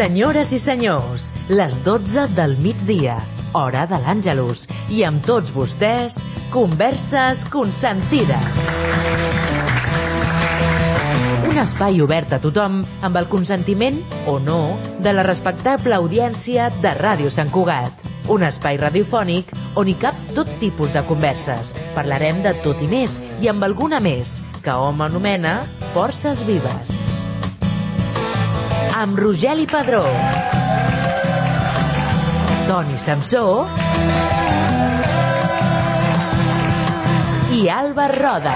Senyores i senyors, les 12 del migdia, hora de l'Àngelus, i amb tots vostès, Converses Consentides. Un espai obert a tothom amb el consentiment, o no, de la respectable audiència de Ràdio Sant Cugat. Un espai radiofònic on hi cap tot tipus de converses. Parlarem de tot i més, i amb alguna més, que hom anomena Forces Vives. Amb Rogeli Padró, Toni Samsó i Alba Roda.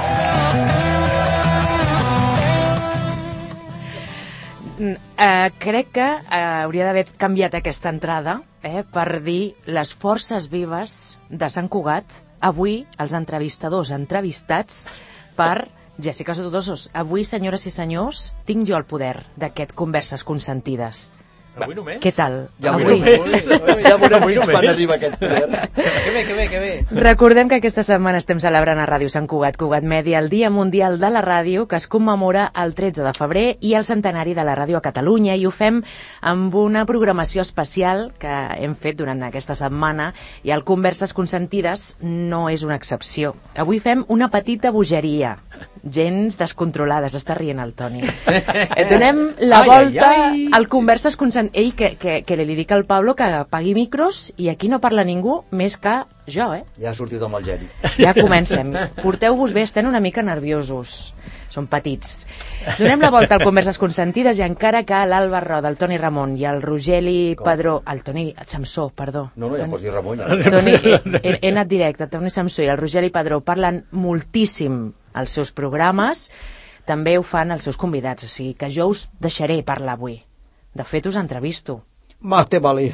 Uh, crec que uh, hauria d'haver canviat aquesta entrada eh, per dir les forces vives de Sant Cugat. Avui, els entrevistadors entrevistats per Jessica Sotodosos. Avui, senyores i senyors, tinc jo el poder d'aquest Converses Consentides. Avui només? Què tal? Ja Avui. veurem, ja veurem Avui fins quan només. arriba aquest poder. Que bé, que bé, que bé. Recordem que aquesta setmana estem celebrant a Ràdio Sant Cugat, Cugat Mèdia, el Dia Mundial de la Ràdio, que es commemora el 13 de febrer, i el centenari de la ràdio a Catalunya, i ho fem amb una programació especial que hem fet durant aquesta setmana, i el Converses Consentides no és una excepció. Avui fem una petita bogeria, gens descontrolada, s'està rient el Toni. Eh, Donem la Ai, volta ai, ai. al Converses Consentides. Ell, que, que, que li dic al Pablo que pagui micros, i aquí no parla ningú més que jo, eh? Ja ha sortit amb el geni. Ja comencem. Porteu-vos bé, estem una mica nerviosos. Són petits. Donem la volta al Converses Consentides i encara que l'Alba Roda, el Toni Ramon i el Rogeli Com? Padró... El Toni Samsó, perdó. No, no, ja Toni- pots dir Ramon. Ja. Toni, he, he, he anat directe. Toni Samsó i el Rogeli Padró parlen moltíssim als seus programes, també ho fan els seus convidats, o sigui que jo us deixaré parlar avui. De fet, us entrevisto. Más te vale.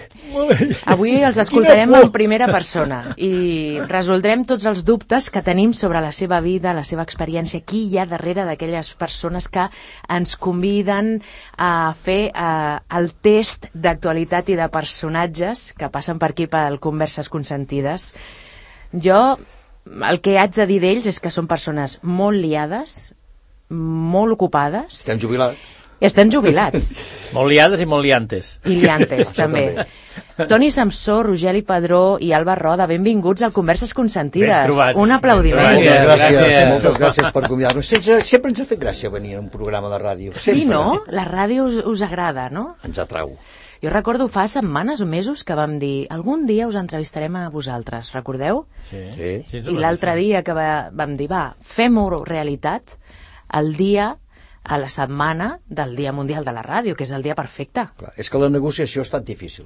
Avui els escoltarem en primera persona i resoldrem tots els dubtes que tenim sobre la seva vida, la seva experiència, qui hi ha darrere d'aquelles persones que ens conviden a fer eh, el test d'actualitat i de personatges que passen per aquí pel Converses Consentides. Jo el que haig de dir d'ells és que són persones molt liades, molt ocupades Estem jubilats. i estan jubilats. Molt liades i molt liantes. I liantes, Això també. també. Toni Samsó, Rogeli Padró i Alba Roda, benvinguts al Converses Consentides. Trobats. Un aplaudiment. Ben Moltes gràcies, gràcies. moltes gràcies per convidar-nos. Sempre, sempre ens ha fet gràcia venir a un programa de ràdio. Sí, Sempre. no? La ràdio us, us agrada, no? Ens atrau. Jo recordo fa setmanes o mesos que vam dir algun dia us entrevistarem a vosaltres, recordeu? Sí. Sí. sí I l'altre dia que va, vam dir, va, fem-ho realitat el dia a la setmana del Dia Mundial de la Ràdio, que és el dia perfecte. Clar, és que la negociació ha estat difícil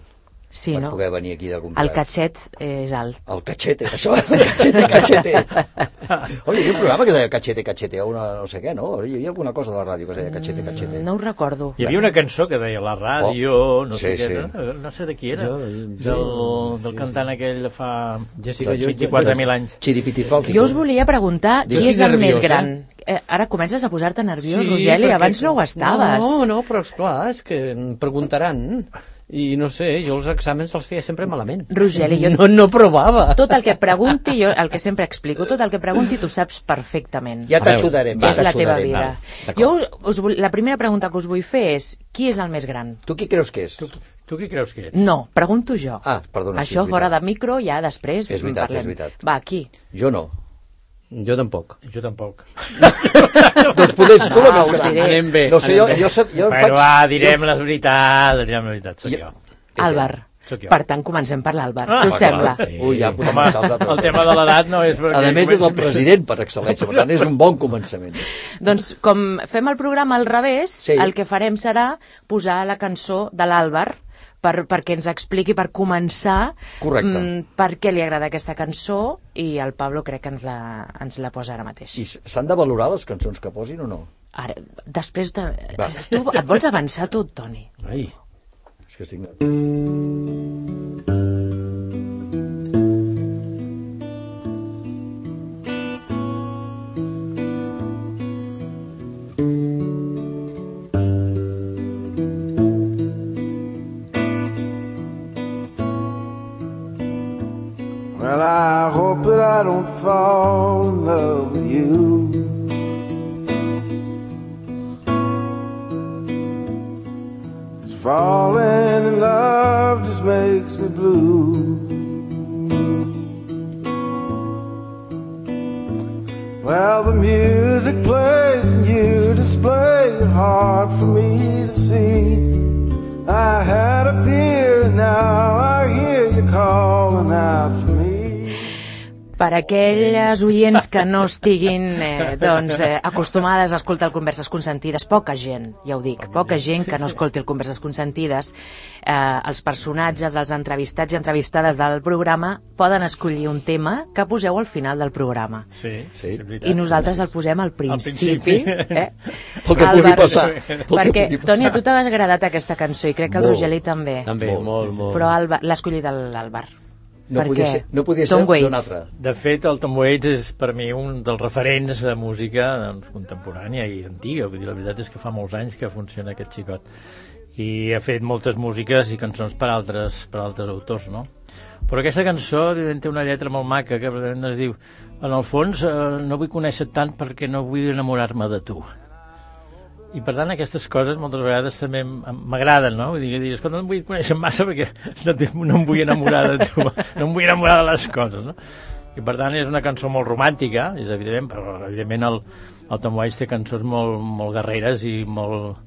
Sí, per no? poder venir aquí de El convidats. catxet és alt. El cachete, això, el cachete, cachete. Oi, hi havia un programa que es deia cachete, cachete, o una, no sé què, no? Hi havia alguna cosa a la ràdio que es deia cachete, cachete. No ho recordo. Hi havia una cançó que deia la ràdio, Oh, no sí, sé què, sí. no? no sé de qui era, Jo, del, sí, del sí, cantant aquell de fa Jessica, jo- 24.000 anys. Chiripitifalti. Jo us volia preguntar qui és el més nerviós, gran. Eh, ara comences a posar-te nerviós, Rogeli, perquè- abans no ho estaves. No, no, però esclar, és que em preguntaran i no sé, jo els exàmens els feia sempre malament. Rogeli, jo- No, no provava. Tot el que pregunti, jo el que sempre explico, tot el que pregunti tu saps perfectament. Ja t'ajudarem, va, ja és la teva vida. D'acord. jo us, vull- la primera pregunta que us vull fer és qui és el més gran? Tu qui creus que és? Tu qui creus que ets? No, pregunto jo. Ah, perdona, sí, Això és fora de micro, ja després És veritat, parlem. és veritat. Va, qui? Jo no. Jo tampoc. Jo tampoc. doncs potser ets tu la Ah, més gran. Anem bé. No sé, jo, jo, jo, jo Però faig... va, direm jo- les veritats, direm la veritat, soc Jo- jo. Àlvar. Sóc jo. Per tant, comencem per l'Àlvar. Ah, Què us Ah, sembla? clar. Ui, ja podem Home, començar els altres. el tema de l'edat no és... perquè A més, és el president per excel·lència, per tant, és un bon començament. Doncs com fem el programa al revés, Sí. el que farem serà posar la cançó de l'Àlvar per, perquè ens expliqui per començar Correcte. mm, per què li agrada aquesta cançó i el Pablo crec que ens la, ens la posa ara mateix. I s'han de valorar les cançons que posin o no? Ara, després de... Va. Tu et vols avançar tot, Toni? Ai, és que estic... Well, I hope that I don't fall in love with you. Cause falling aquelles oients que no estiguin eh, doncs, eh, acostumades a escoltar el Converses Consentides, poca gent, ja ho dic, poca gent que no escolti el Converses Consentides, eh, els personatges, els entrevistats i entrevistades del programa poden escollir un tema que poseu al final del programa. Sí, Sí. I nosaltres el posem al principi. principi. Eh? Pel que pugui passar. Perquè. Toni, a tu t'ha agradat aquesta cançó i crec que al Molt. Rogelí també. També, Molt, molt. Però Alba- l'ha escollit el- l'Àlvar. No Per podia què? ser, no podia Tom ser d'un Waits. altre. De fet, el Tom Waits és per mi un dels referents de música doncs, contemporània i antiga. Vull dir, la veritat és que fa molts anys que funciona aquest xicot. I ha fet moltes músiques i cançons per altres, per altres autors, no? Però aquesta cançó evidentment, té una lletra molt maca que es diu en el fons eh, no vull conèixer tant perquè no vull enamorar-me de tu. I per tant aquestes coses moltes vegades també m'agraden, no? Vull dir, dius, escolta, no em vull conèixer massa perquè no, no em vull enamorar de tu, no em vull enamorar de les coses, no? I per tant és una cançó molt romàntica, és evident, però evidentment el, el Tom Waits té cançons molt, molt guerreres i molt,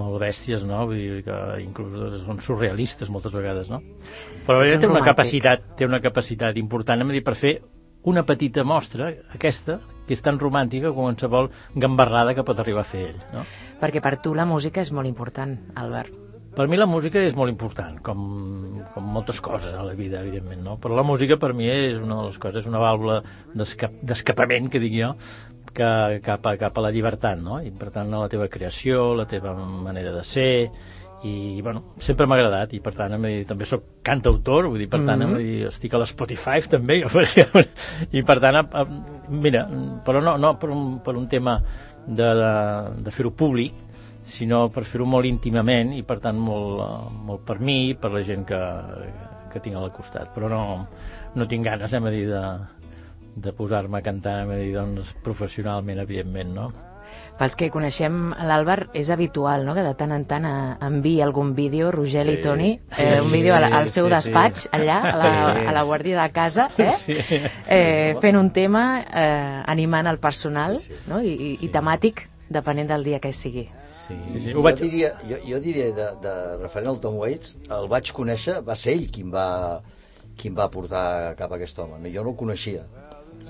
molt bèsties, no? Vull dir que inclús són surrealistes moltes vegades, no? Però ella un té una romàntic. capacitat, té una capacitat important, hem de dir, per fer una petita mostra, aquesta, que és tan romàntica com qualsevol gambarrada que pot arribar a fer ell, no? Perquè per tu la música és molt important, Albert. Per mi la música és molt important, com, com moltes coses a la vida, evidentment, no? Però la música per mi és una de les coses, una vàlvula d'escap- d'escapament, que dic jo, que, cap, a, cap a la llibertat, no? I per tant la teva creació, la teva manera de ser, i bueno, sempre m'ha agradat i per tant dir, també sóc cantautor vull dir, per tant em dir, estic a l'Spotify també i per tant a, a, mira, però no, no per, un, per un tema de, de, de fer-ho públic sinó per fer-ho molt íntimament i per tant molt, eh, molt per mi i per la gent que, que tinc al costat però no, no tinc ganes hem de dir de, de posar-me a cantar hem dir, doncs, professionalment evidentment no? Pels que coneixem l'Àlvar, és habitual, no?, que de tant en tant enviï algun vídeo, Rogel i Sí, Toni, sí, eh, un sí, vídeo al, al seu sí, despatx, sí. allà, a la, Sí. a la guàrdia de casa, eh? Sí. eh fent un tema, eh, animant el personal, Sí, sí. no?, I, i, i temàtic, depenent del dia que sigui. Sí. Sí, sí. Jo Ho vaig... diria, jo, jo diria de, de referent al Tom Waits, el vaig conèixer, va ser ell qui em va, qui em va portar cap a aquest home. Jo no el coneixia.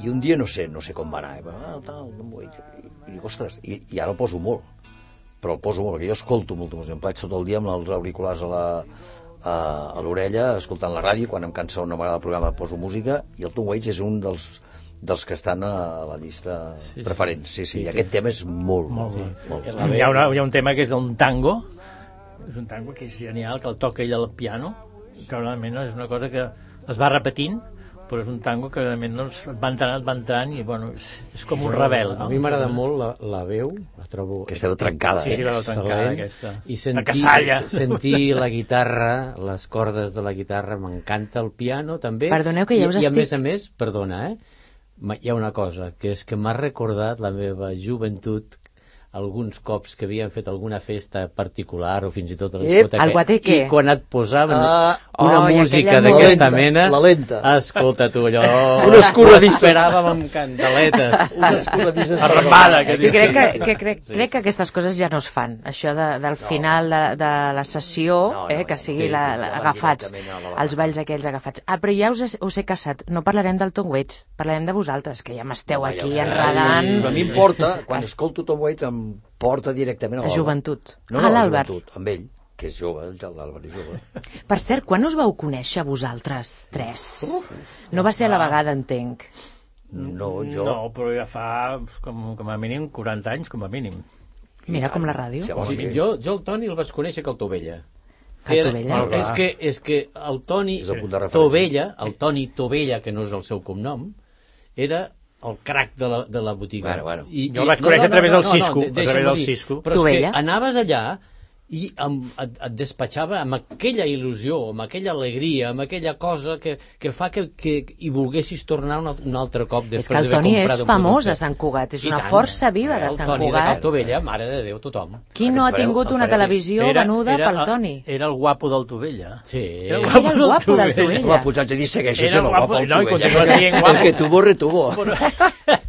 I un dia no sé, no sé com va anar, eh? va, ah, tal, Tom Waits. I, dic, ostres, i, i ara el poso molt. Però el poso molt, perquè jo escolto molta música. Em vaig tot el dia amb els auriculars a la, a, a l'orella, escoltant la ràdio, quan em cansa o no m'agrada el programa poso música, i el Tom Waits és un dels dels que estan a la llista sí. preferent. Sí, sí, i aquest tema és molt, Molt bé. molt, Hi ha, una, hi ha un tema que és un tango, és un tango que és genial, que el toca ell al piano, que realment és una cosa que es va repetint, però és un tango que realment doncs, et va entrant, va entrant, i bueno, és, és com un rebel. A No? mi m'agrada molt la, la veu, la trobo... Aquesta veu trencada, Sí, sí, la veu trencada, aquesta. I La sentir, sentir la guitarra, les cordes de la guitarra, m'encanta el piano també. Perdoneu que ja us I, I a estic- més a més, perdona, eh? Hi ha una cosa, que és que m'ha recordat la meva joventut alguns cops que havien fet alguna festa particular o fins i tot a Ep, discoteca guateque. i quan et posaven Ah, una oh, música d'aquesta mena la lenta. escolta tu allò Una escorredissa. esperàvem amb candeletes unes corredisses Arrambada, que Sí, crec que, que, crec, crec que aquestes coses ja no es fan. Això de, del final de, de la sessió, No, no, eh, ja que no. sigui Sí, la, sí, la, ja agafats, la els balls aquells agafats. Ah, però ja us, us he casat. No parlarem del Tom Waits, parlarem de vosaltres, que ja m'esteu ja aquí sé. enredant. Però a mi em porta, quan escolto Tom Waits, em porta directament a A l'Àlvar. joventut. No, Ah, no, a l'Àlvar. joventut, amb ell, que és jove, el- l'Àlvar és jove. Per cert, quan us vau conèixer vosaltres tres? No va ser a la vegada, entenc. No, jo... No, però ja fa com, com a mínim 40 anys, com a mínim. Mira com la ràdio. Sí, O home, sigui, sí. jo, jo el Toni el vaig conèixer que el Tovella. Que el Era- Tovella? Molt És que, és que el Toni És el punt de referència. Tovella, el Toni Tovella, que no és el seu cognom, era el crac de la, de la botiga. Bueno, bueno. I, Jo el vaig conèixer a través del Cisco, de- a deixa'm través del dir. Cisco. Però és que anaves allà i amb, et, et despatxava amb aquella il·lusió, amb aquella alegria, amb aquella cosa que, que fa que, que hi volguessis tornar un, un altre cop És després que el d'haver Toni és comprat un famós producte. a Sant Cugat, és I una tant. força viva de El Sant Toni de Cugat. Caltovella, mare de Déu, tothom. Qui no ha El tingut el una televisió venuda pel Toni? Era el guapo del Tovella. Sí. Era Era el guapo del Tovella. Home, posats a dir, segueixo Era sent el guapo, guapo del no, i Tovella. continua sent guapo. El que tuvo, retuvo.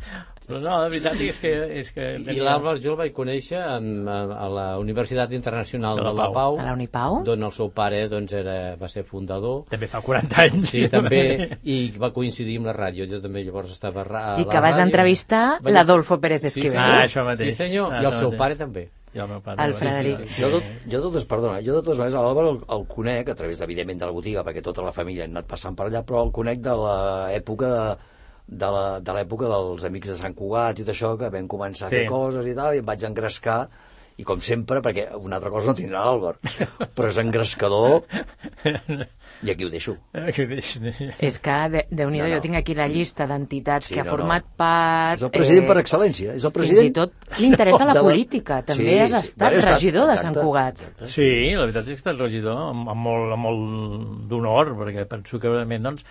Però no, la veritat és que... És que I l'Àlvar jo el vaig conèixer amb, a, a la Universitat Internacional De de la la, Pau. Pau, A la Unipau? d'on el seu pare doncs, era, va ser fundador. També fa 40 anys. Sí, també, i va coincidir amb la ràdio. Jo també llavors estava a, ra- a I la que vas ràdio. entrevistar Vaig- l'Adolfo Pérez Sí, Esquivel. senyor. Ah, això mateix. Sí, senyor. Ah, I el seu mateix. pare també. I el meu pare. El sí, Frederic. Sí, sí, Jo, de, jo totes, perdona, jo de totes maneres a l'Àlvar el, el conec a través, evidentment, de la botiga, perquè tota la família ha anat passant per allà, però el conec de l'època de, de la- de l'època dels amics de Sant Cugat i tot això, que vam començar a Sí. fer coses i tal, i em vaig engrescar, i com sempre, perquè una altra cosa no tindrà l'Àlvar, però és engrescador, i aquí ho deixo. Que deix- És que, de, déu nhi No, no. jo tinc aquí la llista d'entitats Sí, que ha no, no. format part... És el president per excel·lència, és el president... Fins i tot li interessa la de política, també Sí, has sí. estat estat- regidor de Sant exacte, Cugat. exacte. Sí, la veritat és que he estat regidor amb, amb molt, amb molt d'honor, perquè penso que realment doncs,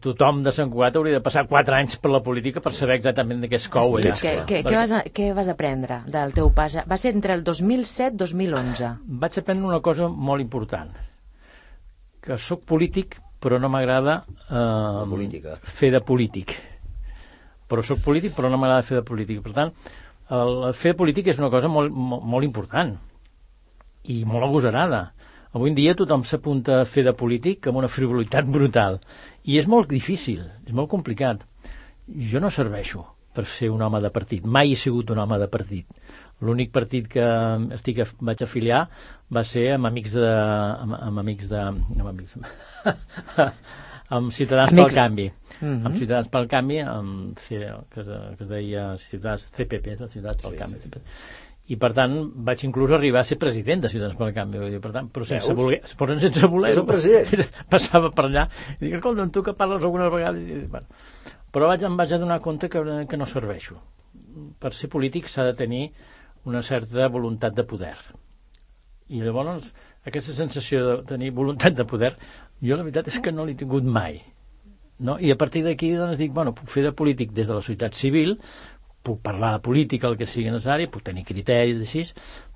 tothom de Sant Cugat hauria de passar 4 anys per la política per saber exactament de què es cou Sí, allà. què, què, què, vas a, què vas aprendre del teu pas? Va ser entre el 2007-2011. Vaig aprendre una cosa molt important, que sóc polític, però no m'agrada eh, fer de polític. Però sóc polític, però no m'agrada fer de polític. Per tant, el fer de polític és una cosa molt, molt, molt important i molt agosarada. Avui en dia tothom s'apunta a fer de polític amb una frivolitat brutal. I és molt difícil, és molt complicat. Jo no serveixo per ser un home de partit. Mai he sigut un home de partit. L'únic partit que estic, vaig afiliar va ser amb amics de... amb, amb amics de... amb amics... amb Ciutadans Amics- pel Canvi. Mhm. Amb Ciutadans pel Canvi, amb, C, que, es, que es deia Ciutadans, CPP, no? Ciutadans pel Sí, Canvi. sí, sí. I per tant vaig inclús arribar a ser president de Ciutadans pel Canvi, vull dir, per tant, però sense Veus? voler, però sense voler passava per allà i dic, escolta, tu que parles algunes vegades i, bueno. però vaig, em vaig adonar compte que, que no serveixo per ser polític s'ha de tenir una certa voluntat de poder i llavors aquesta sensació de tenir voluntat de poder jo la veritat és que no l'he tingut mai no? i a partir d'aquí doncs dic, bueno, puc fer de polític des de la societat civil puc parlar de política, el que sigui necessari, puc tenir criteris així,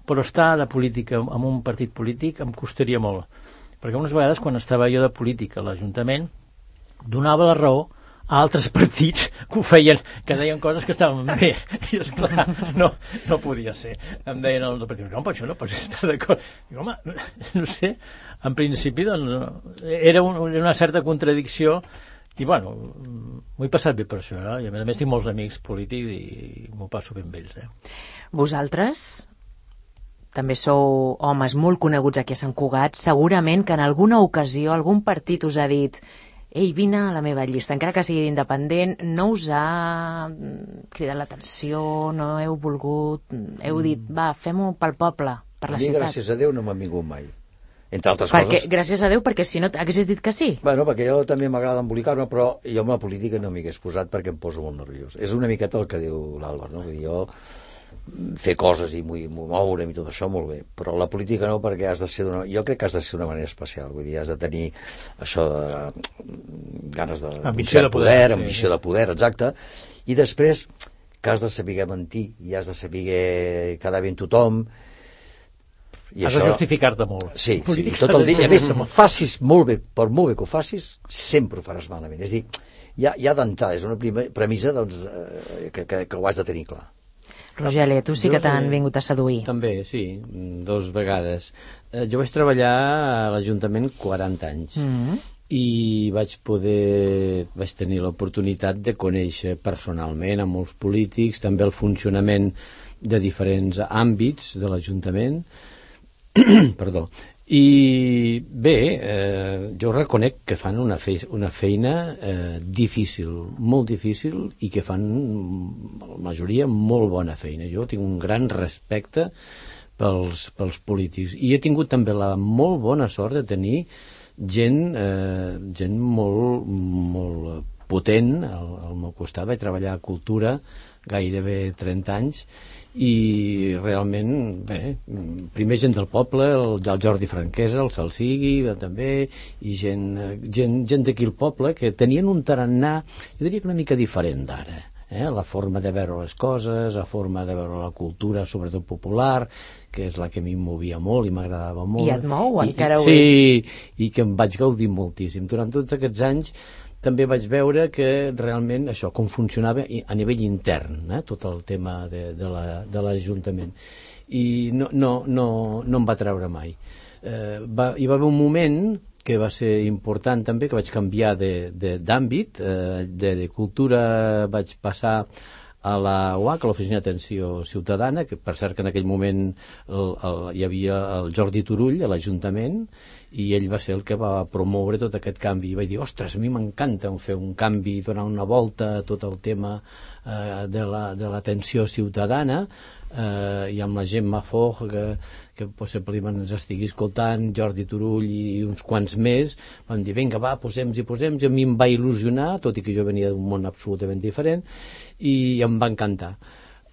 però estar de política en un partit polític em costaria molt. Perquè unes vegades quan estava jo de política a l'Ajuntament donava la raó a altres partits que ho feien, que deien coses que estaven bé. I esclar, no, no podia ser. Em deien els partits, no, però això no pots estar d'acord. Dic, home, no sé, en principi doncs, era un, una certa contradicció i bueno, m'ho he passat bé per això, eh? i a més a més tinc molts amics polítics i m'ho passo ben amb ells. Eh? Vosaltres també sou homes molt coneguts aquí a Sant Cugat. Segurament que en alguna ocasió algun partit us ha dit ei, vine a la meva llista, encara que sigui independent, no us ha mm, cridat l'atenció, no heu volgut, heu dit, va, fem-ho pel poble, per la mi, ciutat. gràcies a Déu, no m'han vingut mai. Entre altres Perquè, coses... gràcies a Déu, perquè si no haguessis dit que sí. Bueno, perquè jo també m'agrada embolicar-me, però jo amb la política no m'hi hagués posat perquè em poso molt nerviós. És una miqueta el que diu l'Àlvar, no? Vull dir, jo mm, fer coses i moure'm i tot això molt bé, però la política no perquè has de ser d'una... jo crec que has de ser d'una manera especial, vull dir, has de tenir això de mm, ganes de Ambició de poder, sí, ambició sí. de poder, exacte, i després que has de saber mentir i has de saber quedar bé amb tothom i Has de justificar-te molt. Sí, sí, tot el dia. I a més, facis molt bé, per molt bé que ho facis, sempre ho faràs malament. És dir, ja, ja d'entrada, és una prima, premissa doncs, eh, que, que, que ho has de tenir clar. Rogelia, tu sí Jo que t'han vingut a seduir. També, sí, dos vegades. Eh, jo vaig treballar a l'Ajuntament 40 anys Mm -hmm. i vaig poder vaig tenir l'oportunitat de conèixer personalment a molts polítics, també el funcionament de diferents àmbits de l'Ajuntament perdó i bé, eh, jo reconec que fan una, fe una feina eh, difícil, molt difícil i que fan, la majoria, molt bona feina. Jo tinc un gran respecte pels, pels polítics i he tingut també la molt bona sort de tenir gent, eh, gent molt, molt potent al, al meu costat. Vaig treballar a Cultura gairebé 30 anys i realment, bé, primer gent del poble, el, el Jordi Franquesa, el Salsigui, eh, també, i gent, eh, gent, gent d'aquí al poble que tenien un tarannà, jo diria que una mica diferent d'ara. Eh? la forma de veure les coses, la forma de veure la cultura, sobretot popular, que és la que a mi em movia molt i m'agradava molt. I et mou, I, encara i, avui. Sí, i que em vaig gaudir moltíssim. Durant tots aquests anys també vaig veure que realment això, com funcionava a nivell intern, eh, tot el tema de, de la- de l'Ajuntament. I no, no, no, no em va treure mai. Eh, va, hi va haver un moment que va ser important també, que vaig canviar de- de- d'àmbit, eh, de, de cultura vaig passar a la UAC, a l'Oficina d'Atenció Ciutadana, que per cert que en aquell moment el, el, hi havia el Jordi Turull a l'Ajuntament, i ell va ser el que va promoure tot aquest canvi. I vaig dir, ostres, a mi m'encanta fer un canvi, donar una volta a tot el tema eh, de la- de l'atenció ciutadana, eh, i amb la Gemma Foch, que, que possiblement ens estigui escoltant, Jordi Turull i uns quants més, van dir, vinga, va, posem-hi, posem i a mi em va il·lusionar, tot i que jo venia d'un món absolutament diferent, i em va encantar.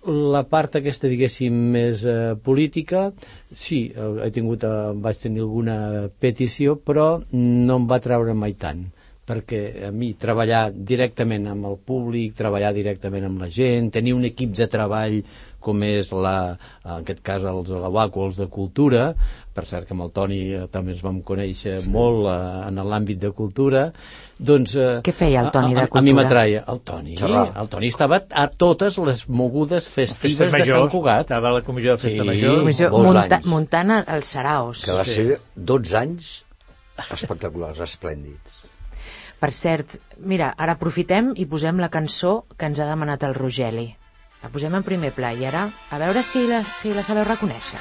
La part aquesta, diguéssim, més eh, política, sí, eh, he tingut, eh, vaig tenir alguna petició, però no em va treure mai tant perquè a mi treballar directament amb el públic, treballar directament amb la gent, tenir un equip de treball com és la, en aquest cas els de la UAC o els de cultura, per cert que amb el Toni eh, també ens vam conèixer sí. molt eh, en l'àmbit de cultura, doncs... Eh, Què feia el Toni de a, a, a mi cultura? m'atraia. El Toni, Xerrar. el Toni estava a totes les mogudes festives Festa de Major, Sant Cugat. estava a la comissió de Festa Sí. Major. Comissió munta, anys. muntant els saraos. que va ser 12 anys espectaculars, esplèndids. Per cert, mira, ara aprofitem i posem la cançó que ens ha demanat el Rogeli. La posem en primer pla i ara a veure si la, si la sabeu reconèixer.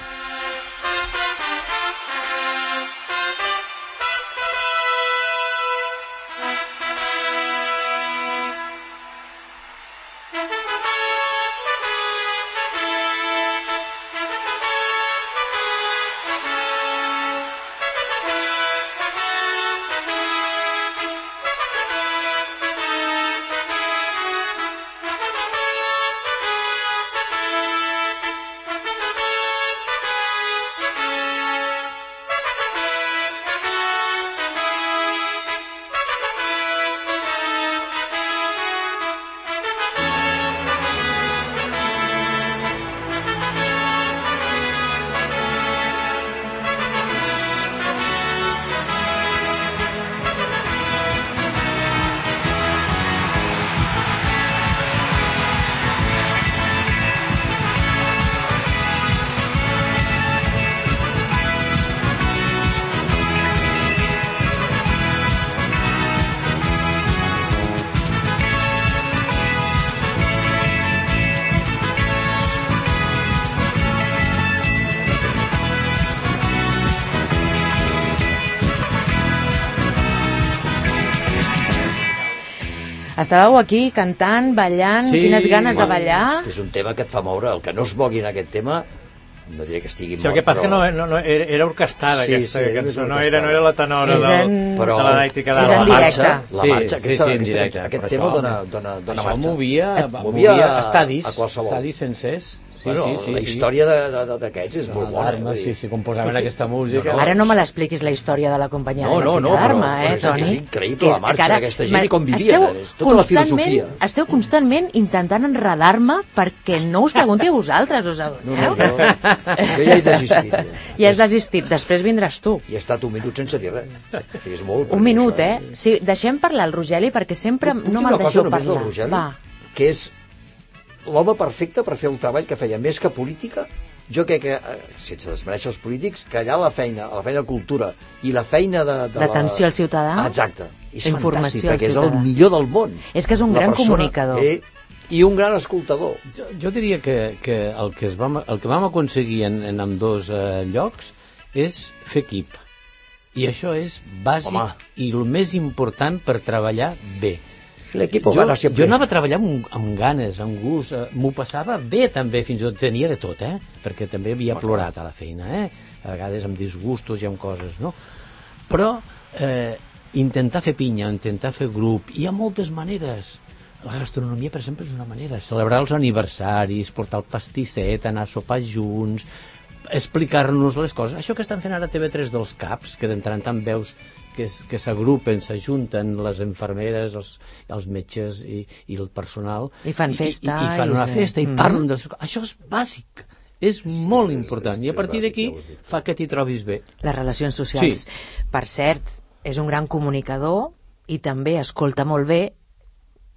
Estàveu aquí cantant, ballant, Sí, quines ganes de bueno, ballar. És que és un tema que et fa moure. El que no es mogui en aquest tema, no diré que estigui Sí, el mort, que passa que però- no, no, no era, era orquestada Sí, aquesta sí, cançó, no orquestada. era, no era la tenora És del, en- Però- de la Night i És Cadàver. en la marxa, la Sí, marxa, sí, aquesta, sí, aquesta, directe, aquest però tema això- dona, dona, dona Això marxa. movia, Et movia movia a- estadis, a qualsevol. estadis sencers. Sí, bueno, sí, sí, la sí. història de- de- de- d'aquests és molt bona. Dir. sí, sí, com posaven aquesta música. No, no, Ara no me l'expliquis la història de la companyia No, de no, no, d'Arma, però- eh, però és- Toni? és increïble la que marxa d'aquesta gent i com vivien, esteu és tota la filosofia. Esteu constantment intentant enredar-me perquè no us pregunti a vosaltres, us adoneu? No, no, jo, jo ja he desistit. Ja. I has desistit, després vindràs tu. I he estat un minut sense dir res. O sigui, és molt... Un minut, això- eh? Sí, deixem parlar al Rogeli perquè sempre no dir me'l una cosa deixeu només del parlar. Rogeli? Va. Que és l'home perfecte per fer el treball que feia, més que política, jo crec que, eh, sense desmereixer els polítics, que allà la feina, la feina de cultura i la feina de... de D'atenció la... al ciutadà. Exacte. És Informació fantàstic, perquè és el millor del món. És que és un La gran comunicador. Eh, I un gran escoltador. Jo, jo diria que, que, el, que es vam, el que vam aconseguir en, en amb dos eh, llocs és fer equip. I això és bàsic Home. i el més important per treballar bé. L'equip gana sempre. jo anava a treballar amb, amb ganes, amb gust, eh, m'ho passava bé també, fins i tot tenia de tot, eh? perquè també havia plorat a la feina, eh? a vegades amb disgustos i amb coses, no? Però eh, intentar fer pinya, intentar fer grup, hi ha moltes maneres. la gastronomia, per exemple, és una manera. Celebrar els aniversaris, portar el pastisset, anar a sopar junts, explicar-nos les coses. Això que estan fent ara TV3 dels CAPs, que d'entrar en tant veus que, que s'agrupen, s'ajunten les infermeres, els, els metges i, i el personal. I fan festa I, i, i fan una festa i Mhm. parlen de les coses. Això és bàsic. És molt sí, important. és- I a és partir d'aquí fa que t'hi trobis bé. Les relacions socials. Sí. Per cert, és un gran comunicador i també escolta molt bé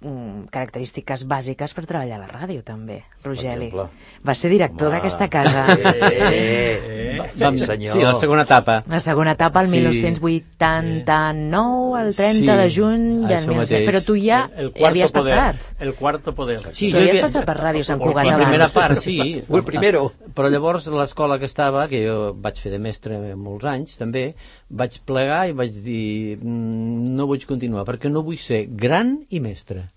mm, característiques bàsiques per treballar a la ràdio, també, Rogeli. Va ser director d'aquesta casa. Eh, Eh, sí, senyor. Sí, la segona etapa. La segona etapa, el Sí. 1989, el 30 Sí, de juny... i el això 19... mateix. Però tu ja el, el havies poder, passat. El cuarto poder. Sí, Tu jo havies havia- passat per Ràdio Sant Cugat La abans. primera part, sí. O el primero. Però llavors l'escola que estava, que jo vaig fer de mestre molts anys també, vaig plegar i vaig dir "Mm, no vull continuar perquè no vull ser gran i mestre.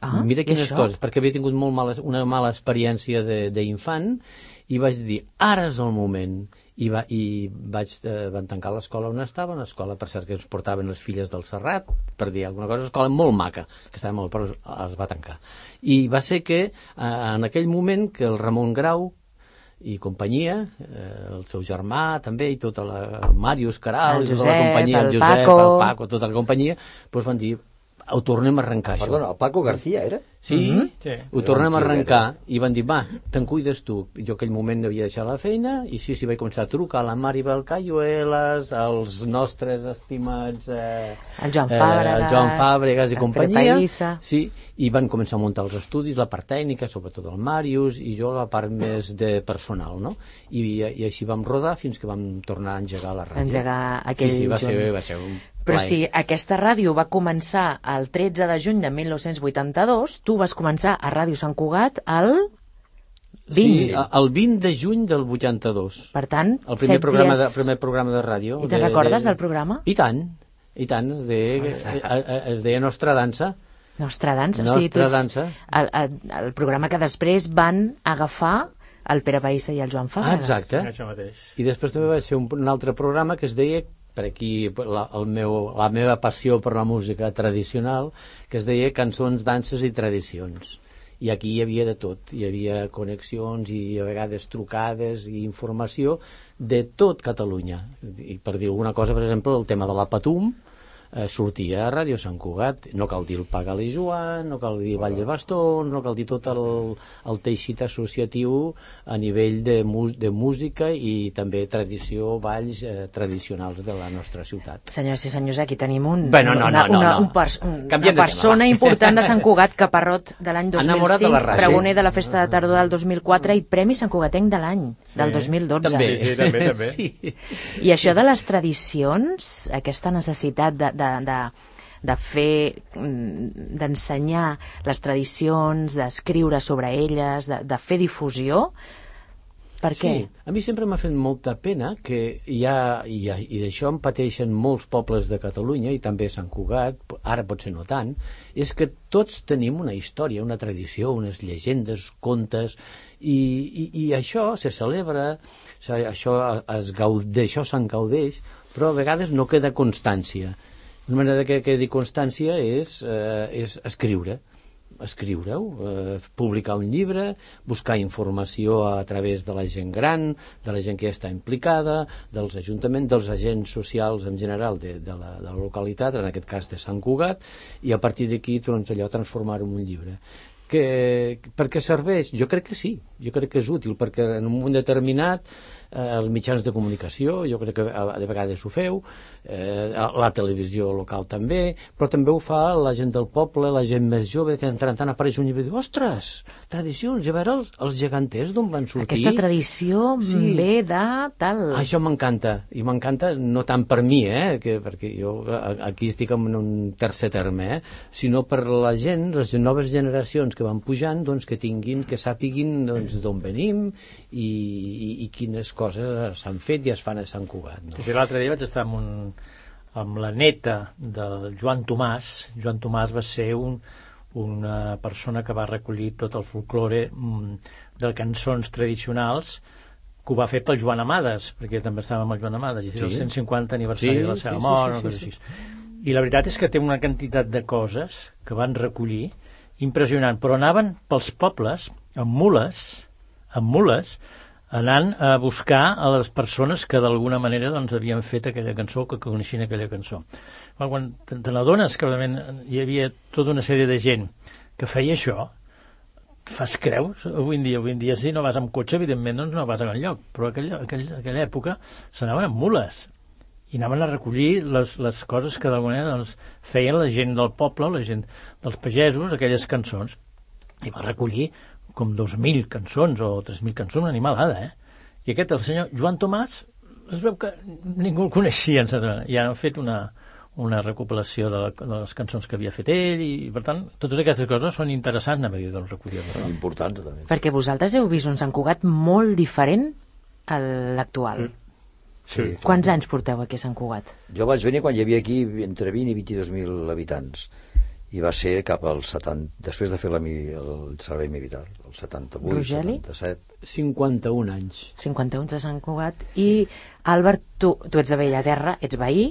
Ah, Mira quines això? coses, perquè havia tingut molt mala, una mala experiència de- d'infant i vaig dir, ara és el moment i, va, i vaig, eh, van tancar l'escola on estava, una escola per cert que ens portaven les filles del Serrat per dir alguna cosa, una escola molt maca que estava molt, però es va tancar i va ser que eh, en aquell moment que el Ramon Grau i companyia, eh, el seu germà també, i tota la Màrius Caral, El i tota la Josep, companyia, el el Josep, Paco. el Paco, tota la companyia, doncs van dir, ho tornem a arrencar, això. Perdona, el Paco García era? Sí, Sí. ho tornem a arrencar i van dir, va, te'n cuides tu. Jo aquell moment havia deixat la feina i sí, sí, vaig començar a trucar a la Maribel Cayuelas, als nostres estimats... Eh, El Joan eh, Fàbregas, el Joan Fàbregas i el companyia. Sí, i van començar a muntar els estudis, la part tècnica, sobretot el Màrius, i jo la part més de personal, no? I, i així vam rodar fins que vam tornar a engegar la ràdio. Engegar aquell sí, sí, va ser, va ser un Però plaer. si aquesta ràdio va començar el 13 de juny de 1982, tu vas començar a Ràdio Sant Cugat el 20. Sí, el 20 de juny del 82. Per tant, El primer programa, dies... de, primer programa de ràdio. I te'n recordes del programa? I tant, i tant, es deia, eh, eh, es deia Nostra Dansa. Nostra dansa. Nostra o sigui, tu ets dansa. El, el, el programa que després van agafar el Pere Païssa i el Joan Ah, Fàbregas. exacte. Això mateix. I després també vaig fer un, un altre programa que es deia per aquí la, el meu, la meva passió per la música tradicional, que es deia Cançons, danses i tradicions. I aquí hi havia de tot, hi havia connexions i a vegades trucades i informació de tot Catalunya. I per dir alguna cosa, per exemple, el tema de la Patum, eh, sortia a Ràdio Sant Cugat. No cal dir el Pagal i Joan, no cal dir Vall de Bastons, no cal dir tot el, el teixit associatiu a nivell de, de música i també tradició, balls eh, tradicionals de la nostra ciutat. Senyores i senyors, aquí tenim un, Bueno, no, una, no, no, una, no. un pers un, una Canviem persona tema, important de Sant Cugat, Caparrot de l'any Enamorat de 2005, la raça. pregoner de la Festa de Tardor del 2004 i Premi Sant Cugatenc de l'any, del 2012. També. Sí, sí, també, també. Sí. I això de les tradicions, aquesta necessitat de, de, de, de fer, mm, d'ensenyar les tradicions, d'escriure sobre elles, de, de fer difusió, per què? Sí, a mi sempre m'ha fet molta pena que hi ha, i, hi ha- i d'això en pateixen molts pobles de Catalunya i també Sant Cugat, ara potser no tant, és que tots tenim una història, una tradició, unes llegendes, contes, i, i, i això se celebra, això es gaud, d'això se'n gaudeix, però a vegades no queda constància. Una manera que quedi constància és, eh, és escriure escriure-ho, eh, publicar un llibre, buscar informació a través de la gent gran, de la gent que està implicada, dels ajuntaments, dels agents socials en general de, de, la, de la localitat, en aquest cas de Sant Cugat, i a partir d'aquí doncs, allò transformar-ho en un llibre. Que, per què serveix? Jo crec que sí, jo crec que és útil, perquè en un moment determinat eh, els mitjans de comunicació, jo crec que a- de vegades ho feu, eh, la televisió local també, però també ho fa la gent del poble, la gent més jove, que en tant en tant apareix un llibre i diu, ostres, tradicions, i a veure els, els geganters d'on van sortir. Aquesta tradició Sí. ve de tal... Això m'encanta, i m'encanta no tant per mi, eh, que, perquè jo aquí estic en un tercer terme, eh, sinó per la gent, les noves generacions que van pujant, doncs que tinguin, que sàpiguin doncs, d'on venim i, i, i quines coses s'han fet i es fan a Sant Cugat. No? L'altre dia vaig estar amb, un, amb la neta del Joan Tomàs. Joan Tomàs va ser un, una persona que va recollir tot el folklore mm, de cançons tradicionals que ho va fer pel Joan Amades, perquè també estava amb el Joan Amades, i és el Sí. 150 aniversari Sí, de la sí, seva sí, mort, sí, o coses sí, així. I la veritat és que té una quantitat de coses que van recollir impressionant, però anaven pels pobles amb mules, amb mules, anant a buscar a les persones que d'alguna manera doncs, havien fet aquella cançó, que coneixien aquella cançó. Però quan te, n'adones que realment hi havia tota una sèrie de gent que feia això, fas creus avui en dia, avui en dia si no vas amb cotxe evidentment doncs no vas a lloc però aquella, aquella, aquella època s'anaven amb mules i anaven a recollir les, les coses que d'alguna manera doncs, feien la gent del poble, la gent dels pagesos, aquelles cançons. I va recollir com 2.000 cançons o 3.000 cançons, una animalada, eh? I aquest, el senyor Joan Tomàs, es veu que ningú el coneixia. I han fet una, una recopilació de, de les cançons que havia fet ell i, per tant, totes aquestes coses són interessants a mesura del recollir-les. No? Importants, també. Perquè vosaltres heu vist un Sant Cugat molt diferent a l'actual. Mm. Sí. Quants anys porteu aquí a Sant Cugat? Jo vaig venir quan hi havia aquí entre 20 i 22.000 habitants i va ser cap al 70, després de fer la, el servei militar, el 78, Rogeli? 77. 51 anys. 51 de Sant Cugat. I, Albert, tu, tu ets de Bellaterra, ets veí,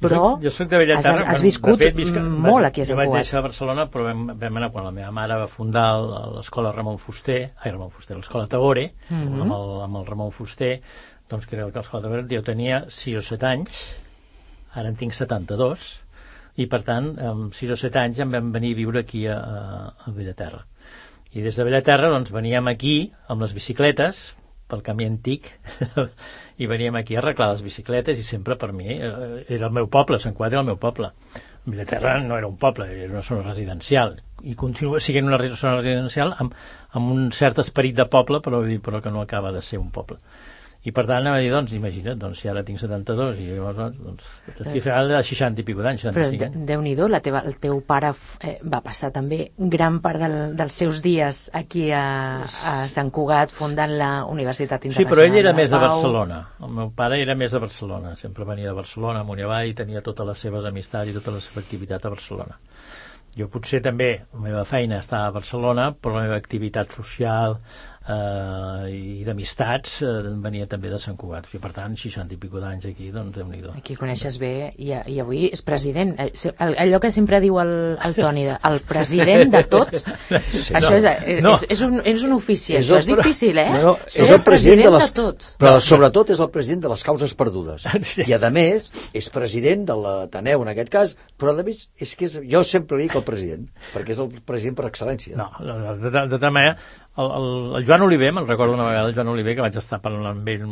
però jo soc, jo soc de Bellaterra. has, has de viscut fet, visc- mm, molt aquí a Jo Sant vaig Cugat. néixer a Barcelona, però vam, vam anar quan la meva mare va fundar l'escola Ramon Fuster, ai, Ramon Fuster, l'escola Tagore, Mhm. amb, el, amb el Ramon Fuster, doncs que era l'escola Tagore, jo tenia 6 o 7 anys, ara en tinc 72, i per tant, amb 6 o 7 anys em vam venir a viure aquí a, a, a Bellaterra. I des de Bellaterra doncs, veníem aquí amb les bicicletes, pel camí antic, i veníem aquí a arreglar les bicicletes i sempre per mi eh, era el meu poble, Sant Cugat era el meu poble. Bellaterra no era un poble, era una zona residencial i continua sent una zona residencial amb, amb un cert esperit de poble però, però que no acaba de ser un poble. I per tant anava a dir, doncs, imagina't, doncs, si ara tinc 72 i llavors, doncs, estic fent de 60 i pico d'anys, Però 65 de- anys. Déu-n'hi-do, la teva, el teu pare eh, va passar també gran part del, dels seus dies aquí a, a Sant Cugat fundant la Universitat Sí, Internacional però ell era més de. Barcelona. El meu pare era més de Barcelona. Sempre venia de Barcelona, amunt i avall, i tenia totes les seves amistats i tota la seva activitat a Barcelona. Jo potser també, la meva feina estava a Barcelona, però la meva activitat social eh, i d'amistats eh, venia també de Sant Cugat. I per tant, 60 i pico d'anys aquí, doncs Déu-n'hi-do. Aquí coneixes bé i, i avui és president. Eh, Allò que sempre diu el, el Toni, de, el president de tots, Sí, això no. és, és, No. és, un, és un ofici, És això el és difícil, eh? No, no, és el president de les... tot. Però sobretot és el president de les causes perdudes. Sí. I a més, és president de l'Ateneu en aquest cas, però a més, és que és, jo sempre dic el president, perquè és el president per excel·lència. No, no, no, de, de, de tota manera, el, el, el Joan Oliver, me'n recordo una vegada, el Joan Oliver, que vaig estar parlant amb ell,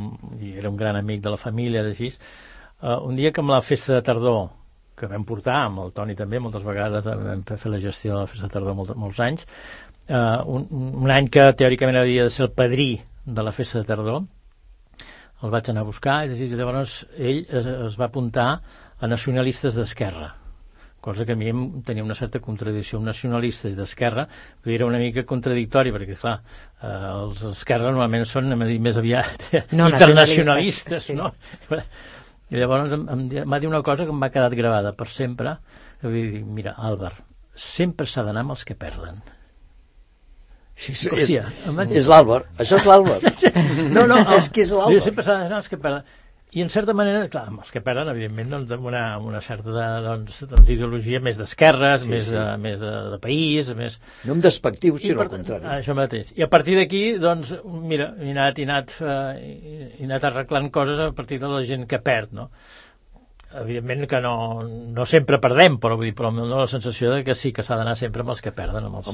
i era un gran amic de la família, d'així, uh, un dia que amb la festa de tardor, que vam portar, amb el Toni també, moltes vegades eh, vam fer la gestió de la festa de tardor molts, molts anys, uh, un, un any que teòricament havia de ser el padrí de la festa de tardor, el vaig anar a buscar, i llavors ell es, es va apuntar a nacionalistes d'esquerra, cosa que a mi em tenia una certa contradicció un nacionalista i d'esquerra dir, era una mica contradictori perquè clar, eh, els esquerra normalment són anem a dir, més aviat No, internacionalistes nacionalistes, sí. no? i llavors em, em, m'ha dit una cosa que m'ha quedat gravada per sempre vull dir, mira Álvar sempre s'ha d'anar amb els que perden Sí, és, Hòstia, em vaig- és l'Àlvar, això és l'Àlvar. no, no, És que és l'Àlvar. Sempre s'ha d'anar amb els que perden i en certa manera, clar, els que perden, evidentment, doncs, amb una, amb una certa doncs, doncs, ideologia més d'esquerres, Sí, més, sí. De, més de, de país, més... No amb despectius, I sinó al contrari. Això mateix. I a partir d'aquí, doncs, mira, he anat, he, anat, eh, he anat arreglant coses a partir de la gent que perd, no? Evidentment que no, no sempre perdem, però vull dir, però dóna la sensació de que sí, que s'ha d'anar sempre amb els que perden, amb els,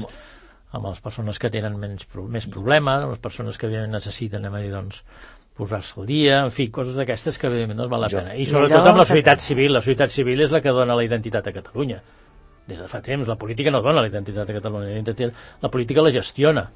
amb les persones que tenen menys, més problemes, amb les persones que necessiten, a dir, doncs, posar-se al dia, en fi, coses d'aquestes que evidentment no val la Jo- pena. I sobretot amb la societat civil. La societat civil és la que dona la identitat a Catalunya des de fa temps. La política no dona la identitat a Catalunya. La, identitat, la política la gestiona.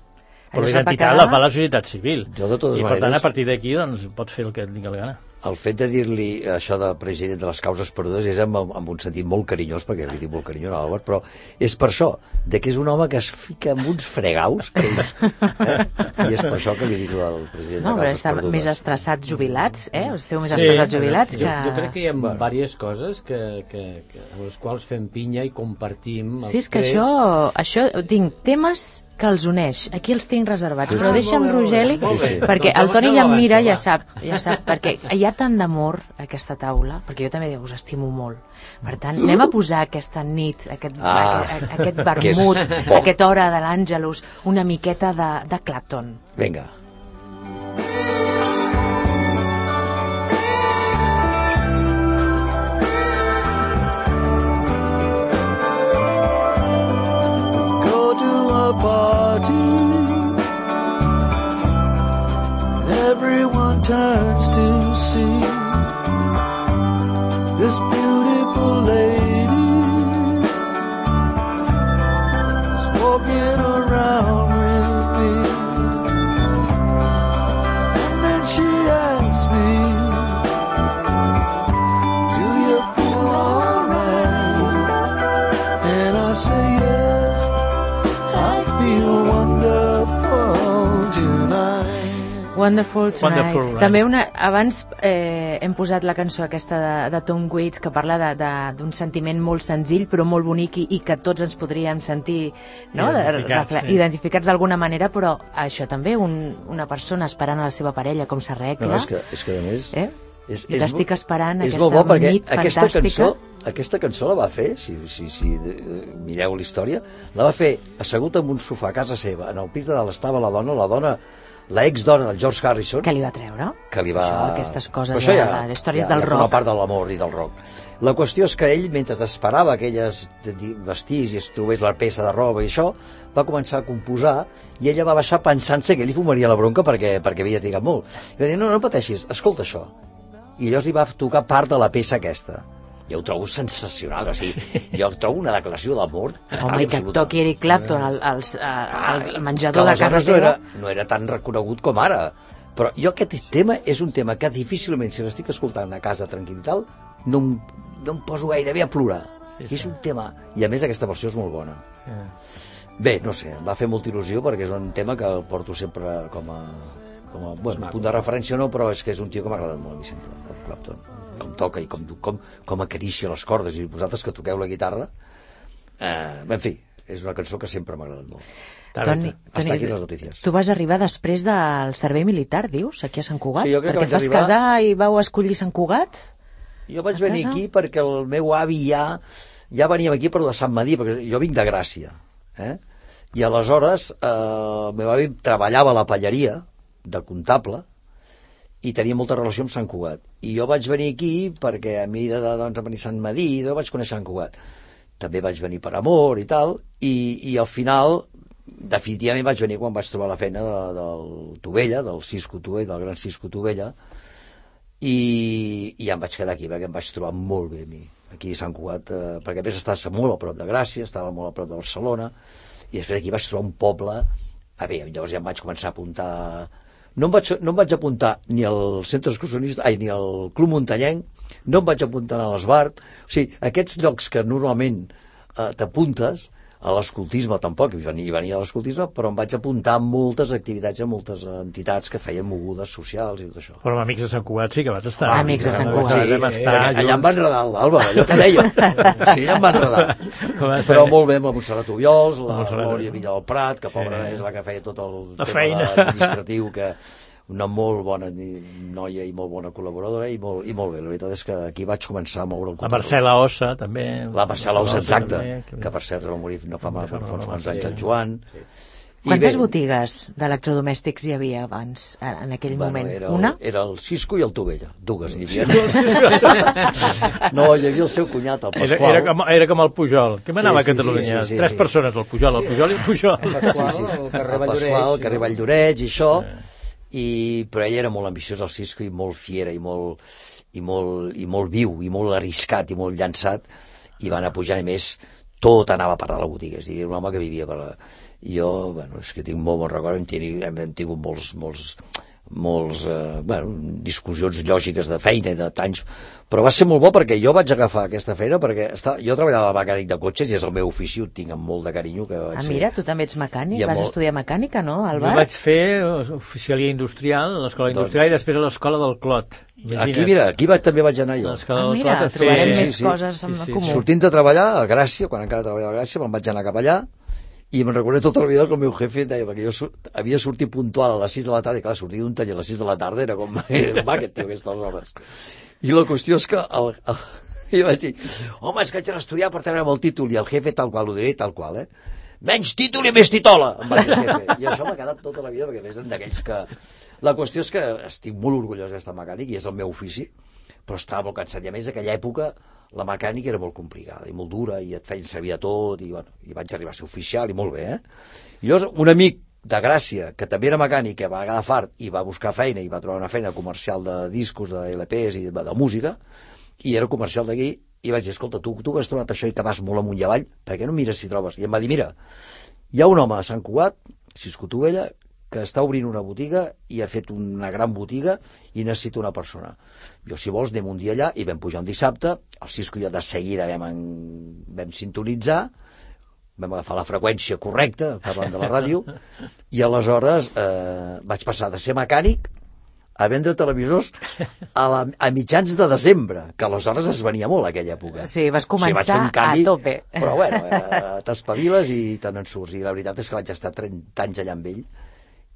Però la identitat la fa la societat civil. Jo, de totes I per tant, maneres- a partir d'aquí, doncs, pots fer el que et digui la gana. El fet de dir-li això de president de les causes perdudes és amb, amb un sentit molt carinyós, perquè li dic molt carinyós a l'Àlvar, però és per això, de que és un home que es fica amb uns fregaus, que dius, eh? i és per això que li dic al president No, de però causes està perdudes. més estressats jubilats, eh? Esteu més Sí, estressats jubilats sí. que... Jo, jo crec que hi ha Bueno. bueno. diverses coses que, que, que, amb les quals fem pinya i compartim els Sí, és que tres. això, això, tinc temes que els uneix. Aquí els tinc reservats, Sí, però sí. deixa'm, Rogeli, molt bé. perquè Doncs el Toni endavant, ja em mira, ja sap, ja sap, perquè hi ha tant d'amor a aquesta taula, perquè jo també us estimo molt. Per tant, anem a posar aquesta nit, aquest, Ah, aquest, aquest vermut, aquesta hora de l'Àngelus, una miqueta de, de Clapton. Vinga. Wonderful Tonight. Wonderful, right. També una, abans eh, hem posat la cançó aquesta de, de Tom Waits que parla de- de- d'un sentiment molt senzill però molt bonic i, i que tots ens podríem sentir no? De- Identificats, sí. identificats d'alguna manera però això també un, una persona esperant a la seva parella com s'arregla No, és que, és que a més... eh? És, Jo t'estic esperant és aquesta molt bo perquè nit aquesta fantàstica. cançó, aquesta cançó la va fer, si, si, si eh, mireu la història, la va fer assegut en un sofà a casa seva, en el pis de dalt estava la dona, la dona, la ex-dona del George Harrison, que li va treure que li va... això, aquestes coses Però això de, de, històries ja, del ja rock part de l'amor i del rock. La qüestió és que ell, mentre esperava aquelles de- di- vestits i es trobés la peça de roba i això, va començar a composar i ella va baixar pensant-se que li fumaria la bronca perquè, perquè havia trigat molt. I va dir, no, no pateixis, escolta això. I llavors li va tocar part de la peça aquesta. Jo ho trobo sensacional, o sigui, jo trobo una declaració d'amor home, i que toqui Eric Clapton al, al, al, al menjador de casa aleshores no teva era, no era tan reconegut com ara. Però jo aquest tema és un tema que difícilment, si l'estic escoltant a casa tranquil i tal, no em, no em poso gairebé a plorar. Sí, Sí, és sí. un tema... I a més aquesta versió és molt bona. Eh, Bé, no sé, em va fer molta il·lusió perquè és un tema que el porto sempre com a, com a bueno, punt de referència no, però és que és un tio que m'ha agradat molt a mi sempre, el Clapton. Com toca i com, com, com acaricia les cordes i vosaltres que toqueu la guitarra. Eh, en fi, és una cançó que sempre m'ha agradat molt. Toni. Hasta aquí les notícies. tu vas arribar després del servei militar, dius, aquí a Sant Cugat? Sí, jo crec que Perquè vaig et vas arribar- casar i vau escollir Sant Cugat? Jo vaig venir casa? aquí perquè el meu avi ja ja veníem aquí per de Sant Madí, perquè jo vinc de Gràcia. Eh? I aleshores eh, el meu avi treballava a la palleria de comptable i tenia molta relació amb Sant Cugat. I jo vaig venir aquí perquè a mi de, doncs, venir Sant Madí jo vaig conèixer Sant Cugat. També vaig venir per amor i tal, i, i al final definitivament vaig venir quan vaig trobar la feina de, del Tovella, del Cisco Tovella, del gran Cisco Tovella, i, i em vaig quedar aquí perquè em vaig trobar molt bé a mi aquí a Sant Cugat, eh, perquè a més estava molt a prop de Gràcia, estava molt a prop de Barcelona i després aquí vaig trobar un poble a veure, llavors ja em vaig començar a apuntar no em vaig, no em vaig apuntar ni al centre excursionista, ai, ni al Club Muntanyenc, no em vaig apuntar a l'Esbart, o sigui, aquests llocs que normalment eh, t'apuntes, a l'escoltisme tampoc, hi venia, hi venia a l'escoltisme, però em vaig apuntar a moltes activitats, a moltes entitats que feien mogudes socials i tot això. Però amb Amics de Sant Cugat sí que vas estar. Amics de Sant Cugat. Sí, vam estar allà em junts. va enredar l'Alba, allò que deia. Sí, allà em va enredar. Però molt bé amb la Montserrat Ubiols, la Montserrat Glòria. Villa del Prat, que Sí. pobra és la que feia tot el La tema feina. administratiu, que una molt bona noia i molt bona col·laboradora i molt, i molt bé. La veritat és que aquí vaig començar a moure el La control. Marcela Ossa, també. La Marcela Ossa, exacte, també, que per cert va morir no fa, no fa uns quants sí. anys el Joan. I Quantes bé, botigues d'electrodomèstics hi havia abans, en aquell Bueno, moment? era, el, Una? era el Cisco i el Tovella, dues n'hi havia. No, hi havia el seu cunyat, el Era, Pasqual. era, com, era com el Pujol. Què manava Sí, sí, a Catalunya? sí, sí, sí, Tres sí. persones, el Pujol, el Pujol i el Pujol. Pasqual, Sí, sí. el carrer el Valldoreix. Pasqual, el carrer Valldoreix i això, i, però ell era molt ambiciós, el Cisco, i molt fiera, i molt, i molt, i molt viu, i molt arriscat, i molt llançat, i va anar pujant, i més, tot anava per a la botiga, és a dir, un home que vivia per la... Jo, bueno, és que tinc molt bon record, hem, tingut, hem tingut molts, molts, molts eh, bueno, discussions lògiques de feina i de tanys, però va ser molt bo perquè jo vaig agafar aquesta feina perquè està, jo treballava de mecànic de cotxes i és el meu ofici, ho tinc amb molt de carinyo que vaig Ah, ser- mira, tu també ets mecànic, vas molt- estudiar mecànica, no, Jo Albert? vaig fer oficialia industrial, a l'escola Doncs- industrial, i després a l'escola del Clot. Imagina't. Aquí, mira, aquí va, també vaig anar jo. L'escola Ah, del mira, Clot a fer- trobarem sí, més sí. coses en Sí, sí. comú. Sortint de treballar a Gràcia, quan encara treballava a Gràcia, me'n vaig anar cap allà i me'n recordo tota la vida que el meu jefe deia, perquè jo havia sortit puntual a les 6 de la tarda, i clar, sortir d'un taller a les 6 de la tarda era com, va, aquest tio, aquestes hores. I la qüestió és que el, el, i vaig dir, home, és que haig d'estudiar per treure'm el títol, i el jefe tal qual, ho diré tal qual, eh? Menys títol i més titola, em va dir el jefe. I això m'ha quedat tota la vida, perquè més d'aquells que... La qüestió és que estic molt orgullós d'estar mecànic, i és el meu ofici, però estava molt cansat. I a més, aquella època, la mecànica era molt complicada i molt dura, i et feien servir a tot, i, bueno, i vaig arribar a ser oficial, i molt bé, eh? I llavors, un amic de Gràcia, que també era mecànic, que va agafar fart i va buscar feina i va trobar una feina comercial de discos, de LPs i de, música, i era comercial d'aquí, i vaig dir, escolta, tu, tu que has trobat això i que vas molt amunt i avall, per què no mires si trobes? I em va dir, mira, hi ha un home a Sant Cugat, Cisco Tovella, que està obrint una botiga i ha fet una gran botiga i necessita una persona. Jo, si vols, anem un dia allà i vam pujar un dissabte, el Cisco i jo de seguida vam, en... vam sintonitzar, vam agafar la freqüència correcta, parlant de la ràdio, i aleshores eh, vaig passar de ser mecànic a vendre televisors a, la, a mitjans de desembre, que aleshores es venia molt aquella època. Sí, vas començar vaig fer un canvi, a tope. Però bueno, eh, t'espaviles i te n'en surts. I la veritat és que vaig estar 30 anys allà amb ell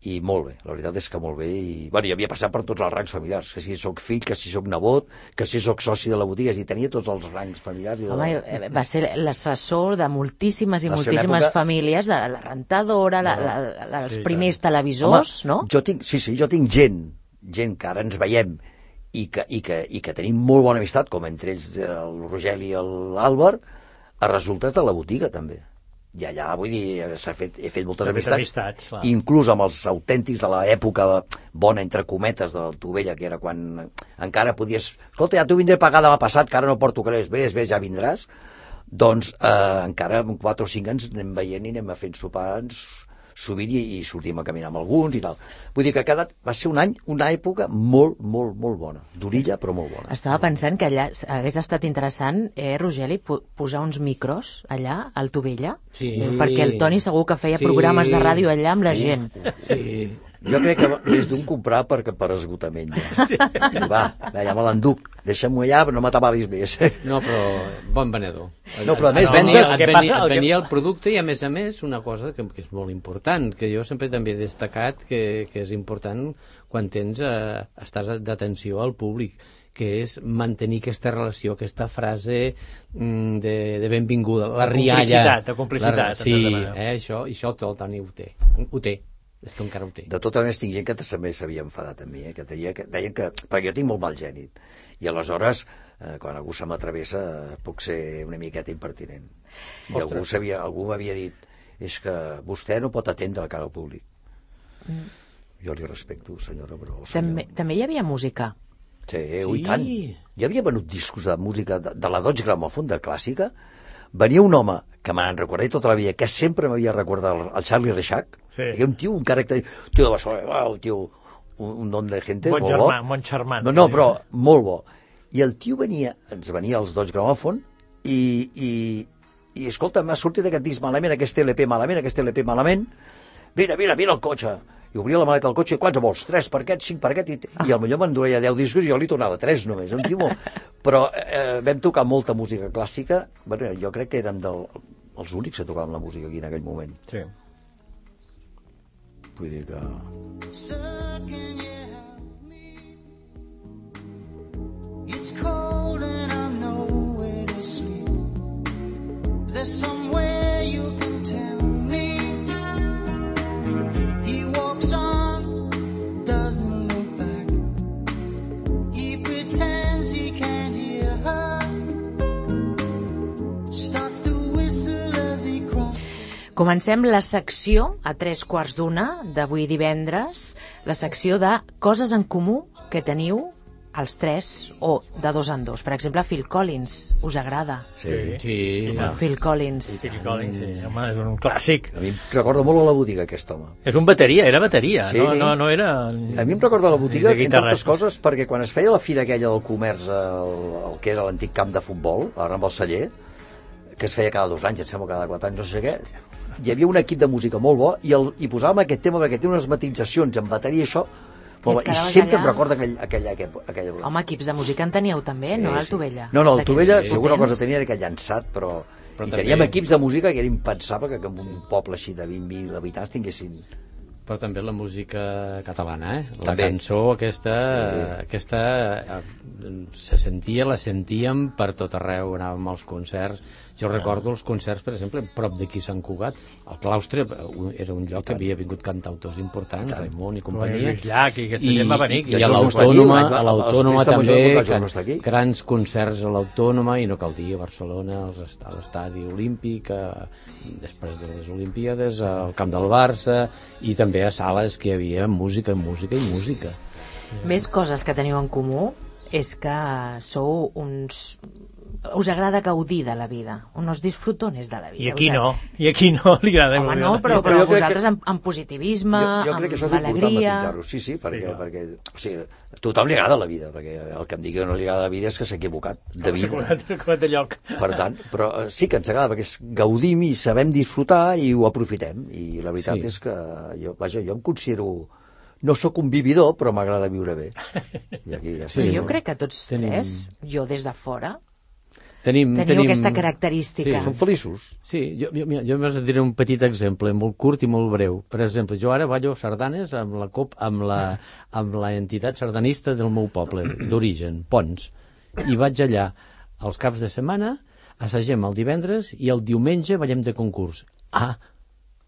i molt bé, la veritat és que molt bé i, bueno, jo havia passat per tots els rangs familiars que si sóc fill, que si sóc nebot que si sóc soci de la botiga, i tenia tots els rangs familiars i de... Home, eh, va ser l'assessor de moltíssimes i Va ser moltíssimes l'època- famílies, de la rentadora, la, la, la, dels Sí, primers tant. televisors, no? jo tinc, sí, sí, jo tinc gent gent que ara ens veiem i que, i que, i que tenim molt bona amistat com entre ells el Rogeli i l'Àlvar a resultes de la botiga també i allà, vull dir, s'ha fet, he fet moltes amistats, amistats, clar. inclús amb els autèntics de l'època bona, entre cometes, del Tovella, que era quan encara podies... Escolta, ja t'ho vindré a pagar demà passat, que ara no porto calés, vés, vés, ja vindràs. Doncs eh, encara en 4 o 5 anys anem veient i anem fent sopars sovint i, i sortim a caminar amb alguns i tal. Vull dir que cada, va ser un any, una època molt, molt, molt bona. D'orilla, però molt bona. Estava pensant que allà hagués estat interessant, eh, Rogeli, po posar uns micros allà, al Tovella, Sí. Perquè el Toni segur que feia Sí. programes de ràdio allà amb la gent. Sí, Jo crec que més d'un comprar per, per esgotament. Ja. I va, va, ja me l'enduc. Deixa'm-ho allà, però no m'atabalis més. no, però bon venedor. No, però a més venia- vendes- Et venia, et venia el producte i a més a més una cosa que, que és molt important, que jo sempre també he destacat que, que és important quan tens, eh, estàs d'atenció al públic que és mantenir aquesta relació, aquesta frase mm, de, de benvinguda, la De rialla. complicitat, de complicitat, La, sí, eh, això, i això el Toni ho té. Ho té. És que encara ho té. De totes maneres, tinc gent que també s'havia enfadat amb mi, eh? que, deia que deien que... Perquè jo tinc molt mal gènit. I aleshores, eh, quan algú se m'atravessa, puc ser una miqueta impertinent. I Ostres. algú, sabia, algú m'havia dit és que vostè no pot atendre la cara al públic. Jo li respecto, senyora, però... senyor, També, també hi havia música. Sí, sí, Sí. i tant. Jo havia venut discos de música de, de la Dodge Gramophone, de clàssica. Venia un home que me'n recordaré tota la vida, que sempre m'havia recordat el, el Charlie Reixac. Sí. Que un tio, un caràcter... Un tio de Barcelona, un tio... Un, un don de gente, Bon molt germà, bo. bon xarmant. No, no, però molt bo. I el tio venia, ens venia als Dodge Gramophone i, i, i escolta, m'ha sortit aquest disc malament, aquest LP malament, aquest LP malament. Mira, mira, mira el cotxe. I obria la maleta del cotxe, quants vols? Tres per aquest, cinc per aquest, i, i al millor me'n duia 10 discos i jo li tornava tres només, un tio molt... Però eh, vam tocar molta música clàssica, bueno, jo crec que érem del, els únics que tocàvem la música aquí en aquell moment. Sí. Vull dir que... Sir, can you help me? It's cold and I'm nowhere to sleep. Is there somewhere you can tell Comencem la secció a tres quarts d'una d'avui divendres, la secció de coses en comú que teniu els tres o de dos en dos. Per exemple, Phil Collins, us agrada? Sí. Sí, Home. Phil Collins. Phil Collins, sí. Home, és un clàssic. A mi em recorda molt a la botiga, aquest home. És un bateria, era bateria. Sí. no, no, no era... A mi em recorda la botiga, de entre altres coses, perquè quan es feia la fira aquella del comerç, el, el que era l'antic camp de futbol, ara amb el celler, que es feia cada dos anys, em sembla cada quatre anys, no sé què, hi havia un equip de música molt bo i, el, i posàvem aquest tema perquè té unes matitzacions en bateria i això, molt i quedaves sempre allà? em recorda aquell, aquella, aquella, aquella... Home, equips de música en teníeu també, no? Al Tovella. No, no, el Tovella, alguna potents. cosa tenia era aquell llançat, però... però I també- teníem equips de música que era impensable que, que en un poble així de 20.000 habitants tinguessin... però també la música catalana, eh? La També. cançó aquesta, Sí. aquesta eh, se sentia, la sentíem per tot arreu, anàvem als concerts. Jo recordo els concerts, per exemple, prop d'aquí a Sant Cugat. El claustre eh, era un lloc que havia vingut cantautors importants, Raimon i companyia. Lluís Llach i aquesta gent va venir aquí. I, I a l'Autònoma, a l'Autònoma també, can- grans concerts a l'Autònoma i no cal dir, a Barcelona, a l'estadi olímpic, a, després de les Olimpíades, al camp del Barça i també a sales que hi havia música, música i música. Més coses que teniu en comú és que sou uns... Us agrada gaudir de la vida, unos disfrutones de la vida. I aquí no, i aquí no li agrada. Home, no, però, Però però vosaltres que- amb, amb positivisme, jo, jo crec que això és alegria... sí, sí, perquè, Sí, clar. perquè o sigui, a tothom li agrada la vida, perquè el que em digui que no li agrada la vida és que s'ha equivocat de vida. S'ha acabat de lloc. Per tant, però eh, sí que ens agrada, perquè gaudim i sabem disfrutar i ho aprofitem. I la veritat Sí. és que jo, vaja, jo em considero... No sóc un vividor, però m'agrada viure bé. I aquí ja Sí, jo crec que tots Tenim- tres, jo des de fora, Tenim, teniu tenim... aquesta característica. Som feliços. Sí, jo, jo, mira, jo us diré un petit exemple, molt curt i molt breu. Per exemple, jo ara ballo sardanes amb la, cop, amb la, amb la entitat sardanista del meu poble, d'origen, Pons. I vaig allà els caps de setmana, assagem el divendres i el diumenge ballem de concurs. Ah,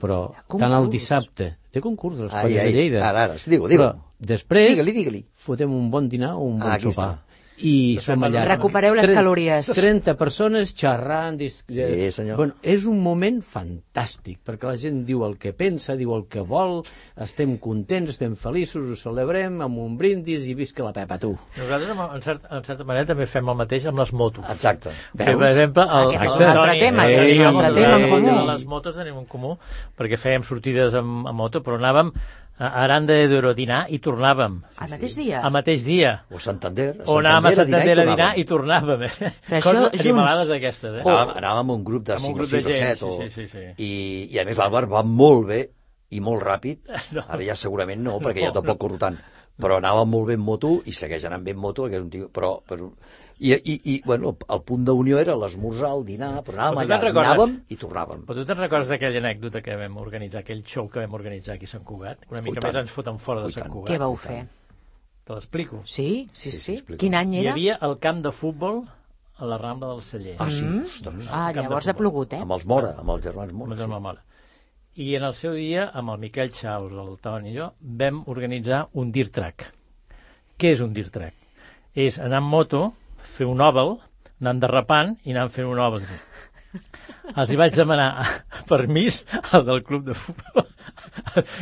però tant el dissabte, de concurs de les Ai, colles ai, de Lleida. ara, ara, sí, digue-ho, digue-ho. Però després Digue-li, digue-li. fotem un bon dinar o un bon Ah, sopar. està. I som allà... Recupereu les calories. 30 persones xerrant... Dis... Sí, senyor. Bueno, és un moment fantàstic, perquè la gent diu el que pensa, diu el que vol, estem contents, estem feliços, ho celebrem amb un brindis i visca la Pepa, tu. Nosaltres, en, en, cert, en certa manera, també fem el mateix amb les motos. Exacte. Que, per exemple, el, és el un altre Toni- tema, eh, és un altre el- tema en eh, comú. de Les motos tenim en comú, perquè fèiem sortides amb, amb moto, però anàvem a Aranda de Duero a dinar i tornàvem. Al mateix dia? Al mateix dia. O Santander. O anàvem a Santander a dinar tornàvem. i tornàvem. Eh? Però això Coses junts. animalades d'aquestes. Eh? Anàvem, anàvem amb un grup de Amb un 5 o grup de 6 o gent, 7 o... sí, sí, sí, sí. I, I a més l'Àlvar va molt bé i molt ràpid. No. Ara ja segurament no, perquè No, jo tampoc corro tant. Però anava molt bé en moto i segueix anant bé en moto, que és un tio... Però, però... I, i, i bueno, el punt d'unió era l'esmorzar, el dinar, però anàvem Però allà, recordes? dinàvem i tornàvem. Però tu te'n recordes d'aquella anècdota que vam organitzar, aquell show que vam organitzar aquí a Sant Cugat? Una mica més ens foten fora de Sant. Cugat. Què vau fer? Te l'explico. Sí, sí, sí. explico. Quin any Hi era? havia el camp de futbol a la Rambla del Celler. Ah, sí? Mm. Ostres. Ah, llavors ha plogut, eh? Amb els Mora, amb els germans amb Mora. el germà Mora. I en el seu dia, amb el Miquel Xaus, el Toni i jo, vam organitzar un dirt track. Què és un dirt track? És anar amb moto, fer un oval, anar derrapant i anar fent un oval. Els hi vaig demanar permís al del club de futbol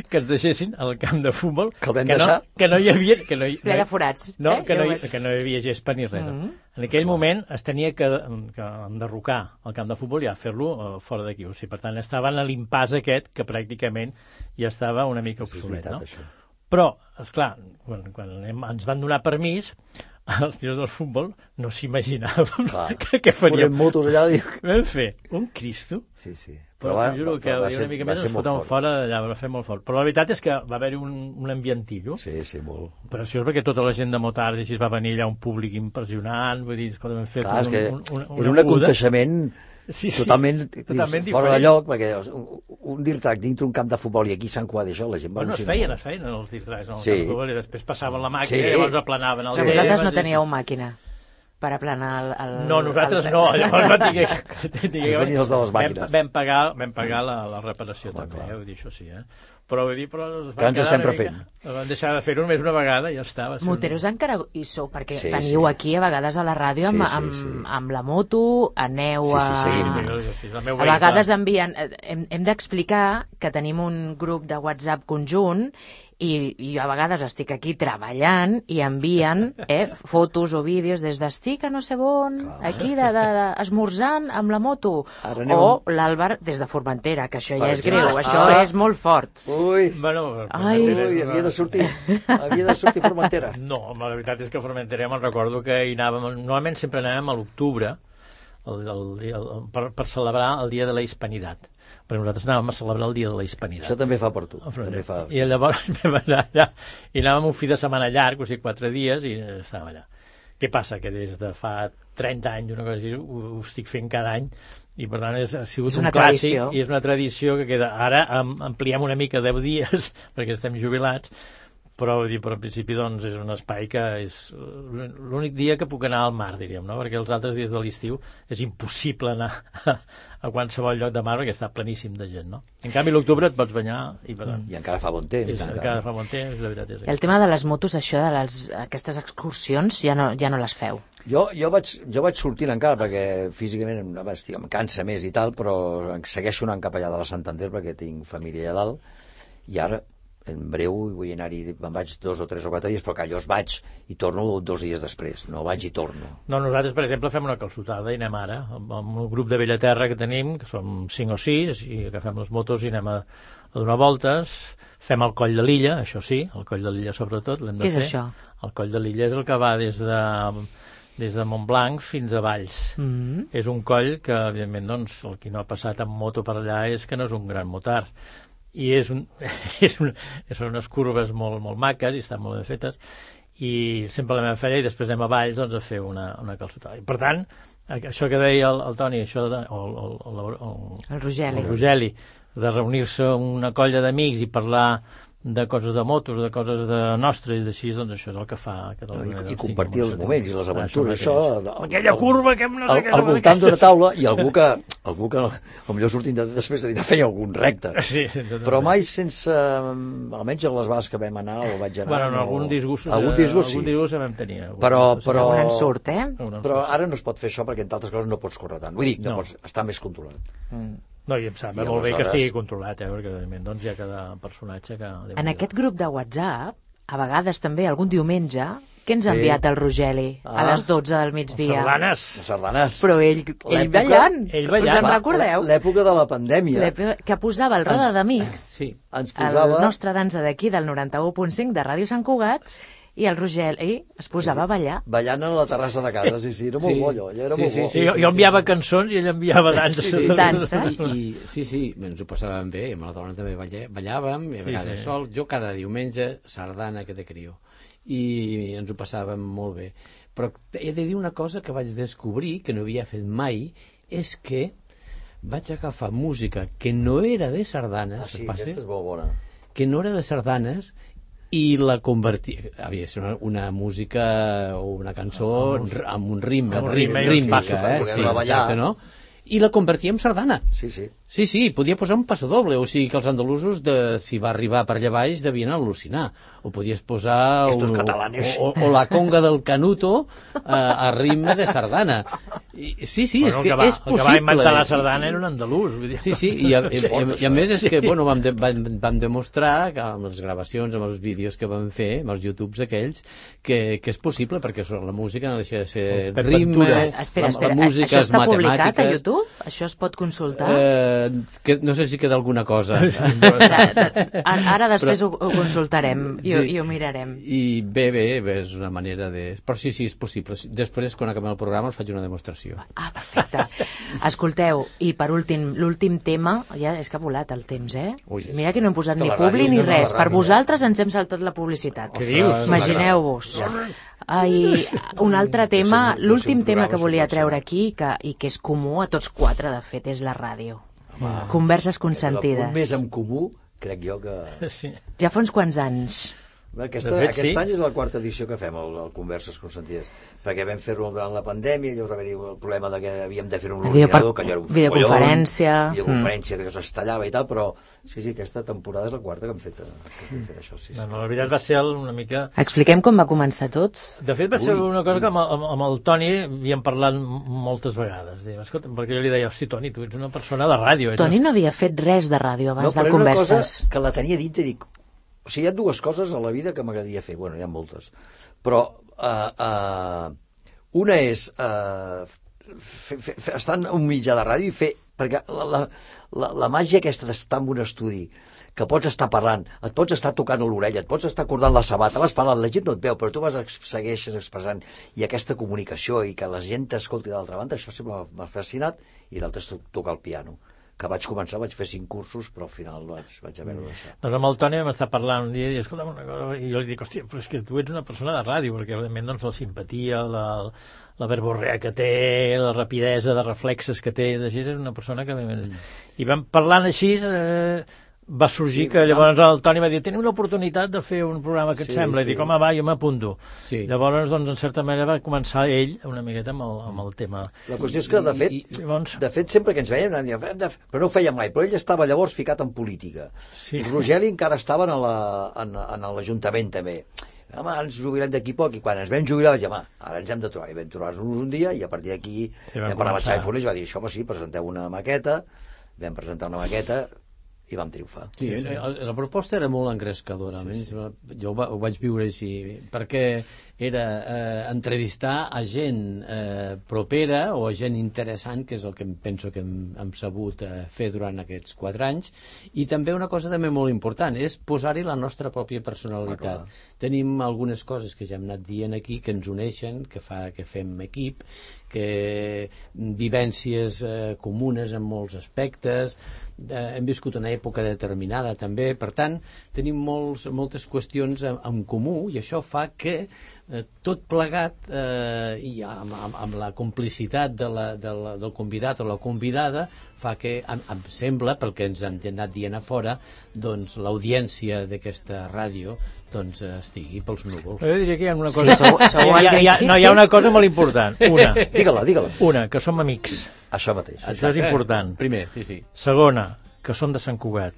que ens deixessin al camp de futbol Que vam no, que no hi havia que no hi, Ple de forats. no, eh? que, no hi, que no hi havia gespa ni res. Mhm. En aquell moment es tenia que, que enderrocar el camp de futbol i ja fer-lo eh, fora d'aquí. O sigui, per tant, estaven a l'impàs aquest que pràcticament ja estava una mica És obsolet. veritat, No? això. Però, és clar, quan, quan anem, ens van donar permís, els tios del futbol no s'imaginaven que, que faríem. Ponent motos allà, dic... Vam fer un Cristo, Sí, sí. però, va, va, juro que però va, una mica més ens fort. fora d'allà, va fer molt fort. Però la veritat és que va haver-hi un, un ambientillo Sí, sí, molt. preciós perquè tota la gent de Motard així va venir allà un públic impressionant, vull dir, escolta, vam fer Clar, és un, un, una, era un aguda. Sí, sí, totalment, totalment dius, fora de lloc, perquè un, un dir-track dintre un camp de futbol i aquí Sant Cugat això, la gent va Bueno, es al·lucinar feien, molt. es feien els distracts, no? Sí. Sí. I després passaven la màquina Sí. i llavors aplanaven el Sí. Vosaltres no teníeu màquina per aplanar el... el No, nosaltres el... no, llavors va tingué... tingué Ens venien els de les màquines. Vam, vam, pagar, vam pagar la, la reparació Home, també, clar. eh, vull dir, això sí, eh? Però vull dir, però es Que ens estem una refent. mica- Vam deixar de fer-ho només una vegada i ja estava. sí. Moteros encara hi sou, perquè Sí, veniu sí. aquí a vegades a la ràdio amb, Sí, sí, amb, sí. amb la moto, aneu Sí, sí, a... Sí, sí, sí, el meu A vegades envien... eh, Hem, hem d'explicar que tenim un grup de WhatsApp conjunt i, i jo a vegades estic aquí treballant i envien eh, fotos o vídeos des d'estic a no sé on, aquí de, de, de, esmorzant amb la moto. Ara anem O amb- l'Àlvar des de Formentera, que això ja és greu, això Ah. és molt fort. Ui, Bueno, Ai. ui, havia de sortir, havia de sortir Formentera. No, home, la veritat és que a Formentera me'n recordo que hi anàvem, normalment sempre anàvem a l'octubre el, el, dia- el, per, per celebrar el dia de la Hispanitat. Però nosaltres anàvem a celebrar el dia de la Hispanitat. Això també fa per tu. També fa... I llavors vam anar allà i anàvem un fi de setmana llarg, o sigui, quatre dies, i estàvem allà. Què passa? Que des de fa 30 anys, una cosa així, ho, ho estic fent cada any, i per tant és, ha sigut És un clàssic tradició. i és una tradició que queda ara am, ampliem una mica 10 dies perquè estem jubilats però, vull dir, però en principi doncs, és un espai que és l'únic dia que puc anar al mar, diríem, no? perquè els altres dies de l'estiu és impossible anar a, a qualsevol lloc de mar perquè està pleníssim de gent. No? En canvi, l'octubre et pots banyar i per tant, I encara fa bon temps. és, encara. encara fa bon temps, la veritat és I el tema de les motos, això de les, aquestes excursions, ja no, ja no les feu. Jo, jo, vaig, jo vaig sortint encara perquè físicament estic, em cansa més i tal, però segueixo anant cap allà de la Santander perquè tinc família allà dalt i ara en breu vull anar-hi, me'n vaig dos o tres o quatre dies, però que jo es vaig i torno dos dies després, no vaig i torno. No, nosaltres, per exemple, fem una calçotada i anem ara, amb, amb el grup de Bellaterra que tenim, que som 5 o 6, i agafem les motos i anem a, a donar voltes, fem el coll de l'illa, això sí, el coll de l'illa sobretot, l'hem de Què és fer. això? El coll de l'illa és el que va des de, des de Montblanc fins a Valls. Mm. És un coll que, evidentment, doncs, el qui no ha passat amb moto per allà és que no és un gran motard. I és un, és un, són unes curves molt, molt maques i estan molt ben fetes i sempre la meva feina i després anem a Valls doncs, a fer una, una calçotada. I per tant, això que deia el, el Toni, això de, o, o, o, o, El Rogeli. el Rogeli, de reunir-se una colla d'amics i parlar de coses de motos, de coses de nostres i d'així, doncs això és el que fa que No, d'alguna I, I compartir els moments i les aventures, Això això... Aquella curva que hem no sé al, què... al voltant d'una taula i algú que, algú que potser sortint de, després de dinar feia algun recte. Sí. Però mai sense... Almenys a les vegades que vam anar o vaig anar... Bueno, en no- algun disgust, Algun eh, disgust, sí. algun disgust vam tenir. algun Però, però, Un ensurt, eh? Però ara no es pot fer això perquè, entre altres coses, no pots córrer tant. Vull dir, no, No. pots estar més controlat. No, i em sembla I molt bé que estigui controlat, eh, perquè evidentment doncs, hi ha cada personatge que... En aquest grup de WhatsApp, a vegades també, algun diumenge, què ens ha Sí. enviat el Rogeli a Ah. les 12 del migdia? Sardanes. Les sardanes. Però ell, ell ballant. ell ballant. Us en Va, recordeu? L'època de la pandèmia Que posava el Roda d'Amics, Sí. ens el posava... nostre dansa d'aquí, del 91.5 de Ràdio Sant Cugat, i el Rogeli es posava a ballar. ballant a la terrassa de casa, sí, sí, era molt Sí. bo allò, allò era Sí, molt sí, bo. Sí, jo, jo enviava cançons i ell enviava danses. Sí, sí. Danses. I, i, sí, sí, ens ho passàvem bé, amb la dona també ballàvem, i a Sí, vegades sí. sol, jo cada diumenge, sardana que de crió, i ens ho passàvem molt bé. Però he de dir una cosa que vaig descobrir, que no havia fet mai, és que vaig agafar música que no era de sardanes, Ah, sí, passa? és molt bona. que no era de sardanes, i la convertia havia de ser una, una música o una cançó amb un ritme, Amb un rim, ritme, rítmica, sí, eh? per Sí, poder-la ballar. exacte, no? I la convertia en sardana. Sí, sí. Sí, sí, podia posar un passadoble, o sigui que els andalusos, de, si va arribar per allà baix, devien al·lucinar. O podies posar... Estos un, catalanes. O, o, o la conga del canuto a, a ritme de sardana. I, sí, sí, Bueno, és que el que va, és El possible. que va inventar la sardana era un andalús. Vull dir. Sí, sí, i a, i, i, i a més és que, bueno, vam, de, vam, vam demostrar que amb les gravacions, amb els vídeos que vam fer, amb els YouTubes aquells, que, que és possible, perquè això, la música no deixa de ser ritme, Ventura. Espera, la, espera, la música això és està publicat a. YouTube? Això es pot consultar? Eh, que, no sé si queda alguna cosa. Ara, ara després ho, ho consultarem i, ho, Sí. i ho mirarem. I bé, bé, bé, és una manera de... Però sí, sí, és possible. Després, quan acabem el programa, us faig una demostració. Ah, perfecte. Escolteu, i per últim, l'últim tema, ja és que ha volat el temps, eh? Ui, Mira que no hem posat ni publi ni res. Per ràdio. vosaltres ens hem saltat la publicitat. Què dius? Imagineu-vos. Ai, un altre tema, l'últim tema que volia treure aquí que, i que és comú a tots quatre, de fet, és la ràdio. Converses El punt més consentides. en comú, crec jo que... Sí. Ja fa uns quants anys. Aquesta, De fet, aquest sí. any és la quarta edició que fem, el, el Converses Consentides, perquè vam fer-lo durant la pandèmia, llavors va haver el problema de que havíem de fer un Video per- ordinador, que allò era un videoconferència. follon, videoconferència que es tallava i tal, però sí, sí, aquesta temporada és la quarta que hem fet, que estem fent això, sí, sí. No, no, la veritat va ser una mica... Expliquem com va començar tot. De fet, va ser Ui, una cosa que amb, amb, amb el Toni havíem parlat moltes vegades. Diu, escolta, perquè jo li deia, hosti, Toni, tu ets una persona de ràdio. Ets Toni no havia fet res de ràdio abans però de era una converses. cosa que la tenia dintre i dic, o sigui, hi ha dues coses a la vida que m'agradaria fer, bueno, hi ha moltes, però uh, uh, una és fer, estar en un mitjà de ràdio i fer, perquè la, la, la, la màgia aquesta d'estar en un estudi, que pots estar parlant, et pots estar tocant l'orella, et pots estar cordant la sabata, vas parlant, la gent no et veu, però tu vas segueixes expressant, i aquesta comunicació i que la gent t'escolti d'altra banda, això sempre m'ha- fascinat, i l'altre és to- tocar el piano que vaig començar, vaig fer cinc cursos, però al final vaig, vaig haver-ho de deixar. Doncs amb el Toni vam estar parlant un dia i escolta, una cosa, i jo li dic, hòstia, però és que tu ets una persona de ràdio, perquè evidentment doncs, la simpatia, la, la verborrea que té, la rapidesa de reflexes que té, així, és una persona que... I vam parlant així, eh, va sorgir Sí, que llavors el Toni va dir tenim una oportunitat de fer un programa que et Sí, sembla, i sí. dic, home, va, jo m'apunto. Sí. Llavors, doncs, en certa manera va començar ell una miqueta amb el, amb el tema. La qüestió és que, de fet, I- i- Llavors, de fet sempre que ens veiem, anàvem però no ho feia mai, però ell estava llavors ficat en política. Sí. Rogeli encara estava en la- en en l'Ajuntament també. Home, ara ens jubilem d'aquí poc, i quan ens vam jubilar vaig dir, home, ara ens hem de trobar. I vam trobar-nos un dia, i a partir d'aquí Sí, vam vam parlar amb. Xavi Fornells, va dir, això, home, sí, presenteu una maqueta, vam presentar una maqueta, i vam triomfar. Sí, sí, La, la proposta era molt engrescadora, sí, sí. jo ho, va- ho vaig viure així, perquè era eh, entrevistar a gent eh, propera o a gent interessant, que és el que em penso que hem, hem sabut eh, fer durant aquests quatre anys, i també una cosa també molt important, és posar-hi la nostra pròpia personalitat. Tenim algunes coses que ja hem anat dient aquí que ens uneixen, que fa que fem equip, que vivències eh, comunes en molts aspectes, eh, hem viscut una època determinada també, per tant, tenim molts, moltes qüestions en, en comú i això fa que eh, tot plegat eh, i amb, amb, amb la complicitat de la, de la, del convidat o la convidada fa que, em, em sembla, pel que ens han anat dient a fora, doncs l'audiència d'aquesta ràdio doncs eh, estigui pels núvols. jo diria que hi ha una Sí, cosa... sou- sou hi, el ha, hi, ha, no, hi ha sí? una cosa molt important. Una, Digue-la, digue-la. una que som amics. Això mateix. Això és important. Primer, sí, sí. Segona, que són de Sant Cugat.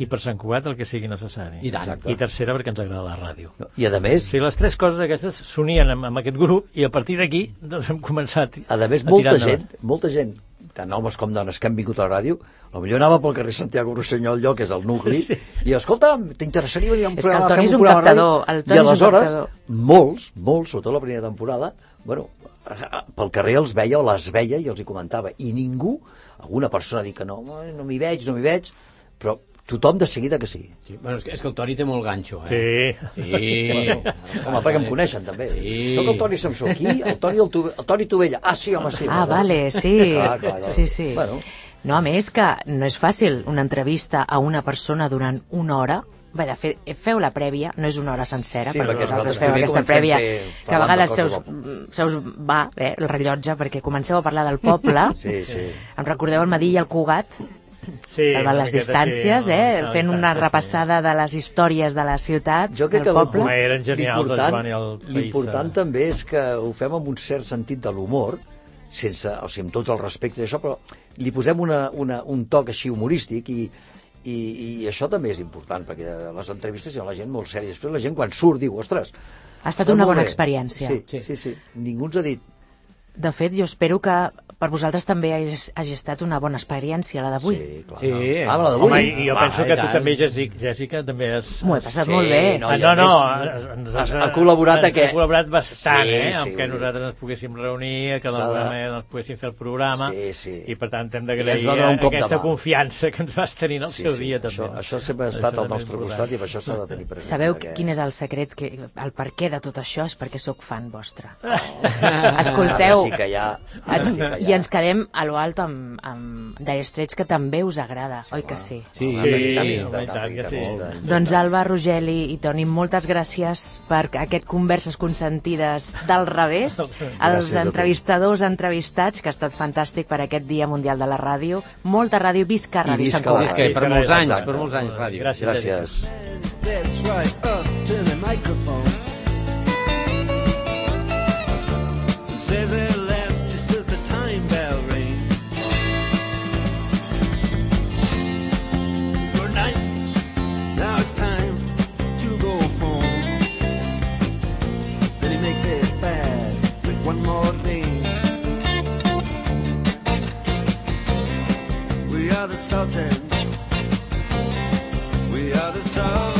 I per Sant Cugat el que sigui necessari. I tant. I tercera, perquè ens agrada la ràdio. No, I a més, O sigui, les tres coses aquestes s'unien amb, amb aquest grup i a partir d'aquí doncs, hem començat a més a molta tirar gent, molta gent, tant homes com dones que han vingut a la ràdio, potser anava pel carrer Santiago Rossinyol, allò que és el nucli, Sí. i escolta, t'interessaria venir a un És que el programa, fem és un programa ràdio?" captador, el Toni I és un aleshores, molts, molts, sobretot la primera temporada, bueno, pel carrer els veia o les veia i els hi comentava, i ningú, alguna persona dit que no, no m'hi veig, no m'hi veig, però tothom de seguida que sí. sí. Bueno, és, que, és que el Toni té molt ganxo, eh? Sí. Sí. Home, perquè em coneixen també. Sí. Soc el Toni Samsó, aquí, el Toni, el, Tove- el Toni Tovella. Ah, sí, home, sí. Ah, vale, sí. Clar, clar, clar. Sí, sí. Bueno. No, a més que no és fàcil una entrevista a una persona durant una hora. Bé, de fet, feu la prèvia, no és una hora sencera, Sí, perquè perquè vosaltres nosaltres feu aquesta prèvia, fer- que a vegades se us, se us va eh, el rellotge, perquè comenceu a parlar del poble. Sí, sí. Em recordeu el Madí i el Cugat, sí salvant les distàncies, sí, eh? salvant fent una repassada de les històries de la ciutat, Jo crec del que poble. Eren genials, el l'important- Joan i el País, L'important eh? també és que ho fem amb un cert sentit de l'humor, sense, o sigui, amb tots els respectes d'això, però li posem una, una, un toc així humorístic i, i, i això també és important, perquè les entrevistes hi ha la gent molt sèria. Després la gent quan surt diu, ostres... Ha estat una bona bé." experiència. Sí, sí, sí, sí. Ningú ens ha dit... De fet, jo espero que per vosaltres també hagi, estat una bona experiència, la d'avui. Sí, clar. Sí. Ah, la d'avui. Home, i jo Va, penso que tu tant. també, Jessica, Jessica també has... M'ho he passat Sí, molt bé. no, Ah, no, a no, més, ens, has- ha col·laborat ens aquest. Ha col·laborat bastant, Sí, eh? sí, amb que vull dir. nosaltres ens poguéssim reunir, que d'alguna de- manera ens poguéssim fer el programa, Sí, sí. i per tant hem d'agrair de aquesta confiança que ens vas tenir en el Sí, seu sí, dia, això, també. això sempre ha estat Això al nostre important. costat i per això s'ha de tenir present. Sabeu perquè- quin és el secret, que, el per què de tot això? És perquè sóc fan vostre. Ara Escolteu, sí que ja... Ara sí que ja. I ens quedem a lo alto amb, amb Dire Straits, que també us agrada, oi que sí? Sí, Sí, que sí. guitarrista. Doncs Alba, Rogeli i Toni, moltes gràcies per aquest Converses Consentides del revés, als Gràcies entrevistadors entrevistats, que ha estat fantàstic per aquest Dia Mundial de la Ràdio. Molta ràdio, visca I Ràdio visca Sant Cugat. Que per molts anys, Exacte. per molts anys, ràdio. Gràcies. Gràcies. And say their are the Sultans. We are the Sultans.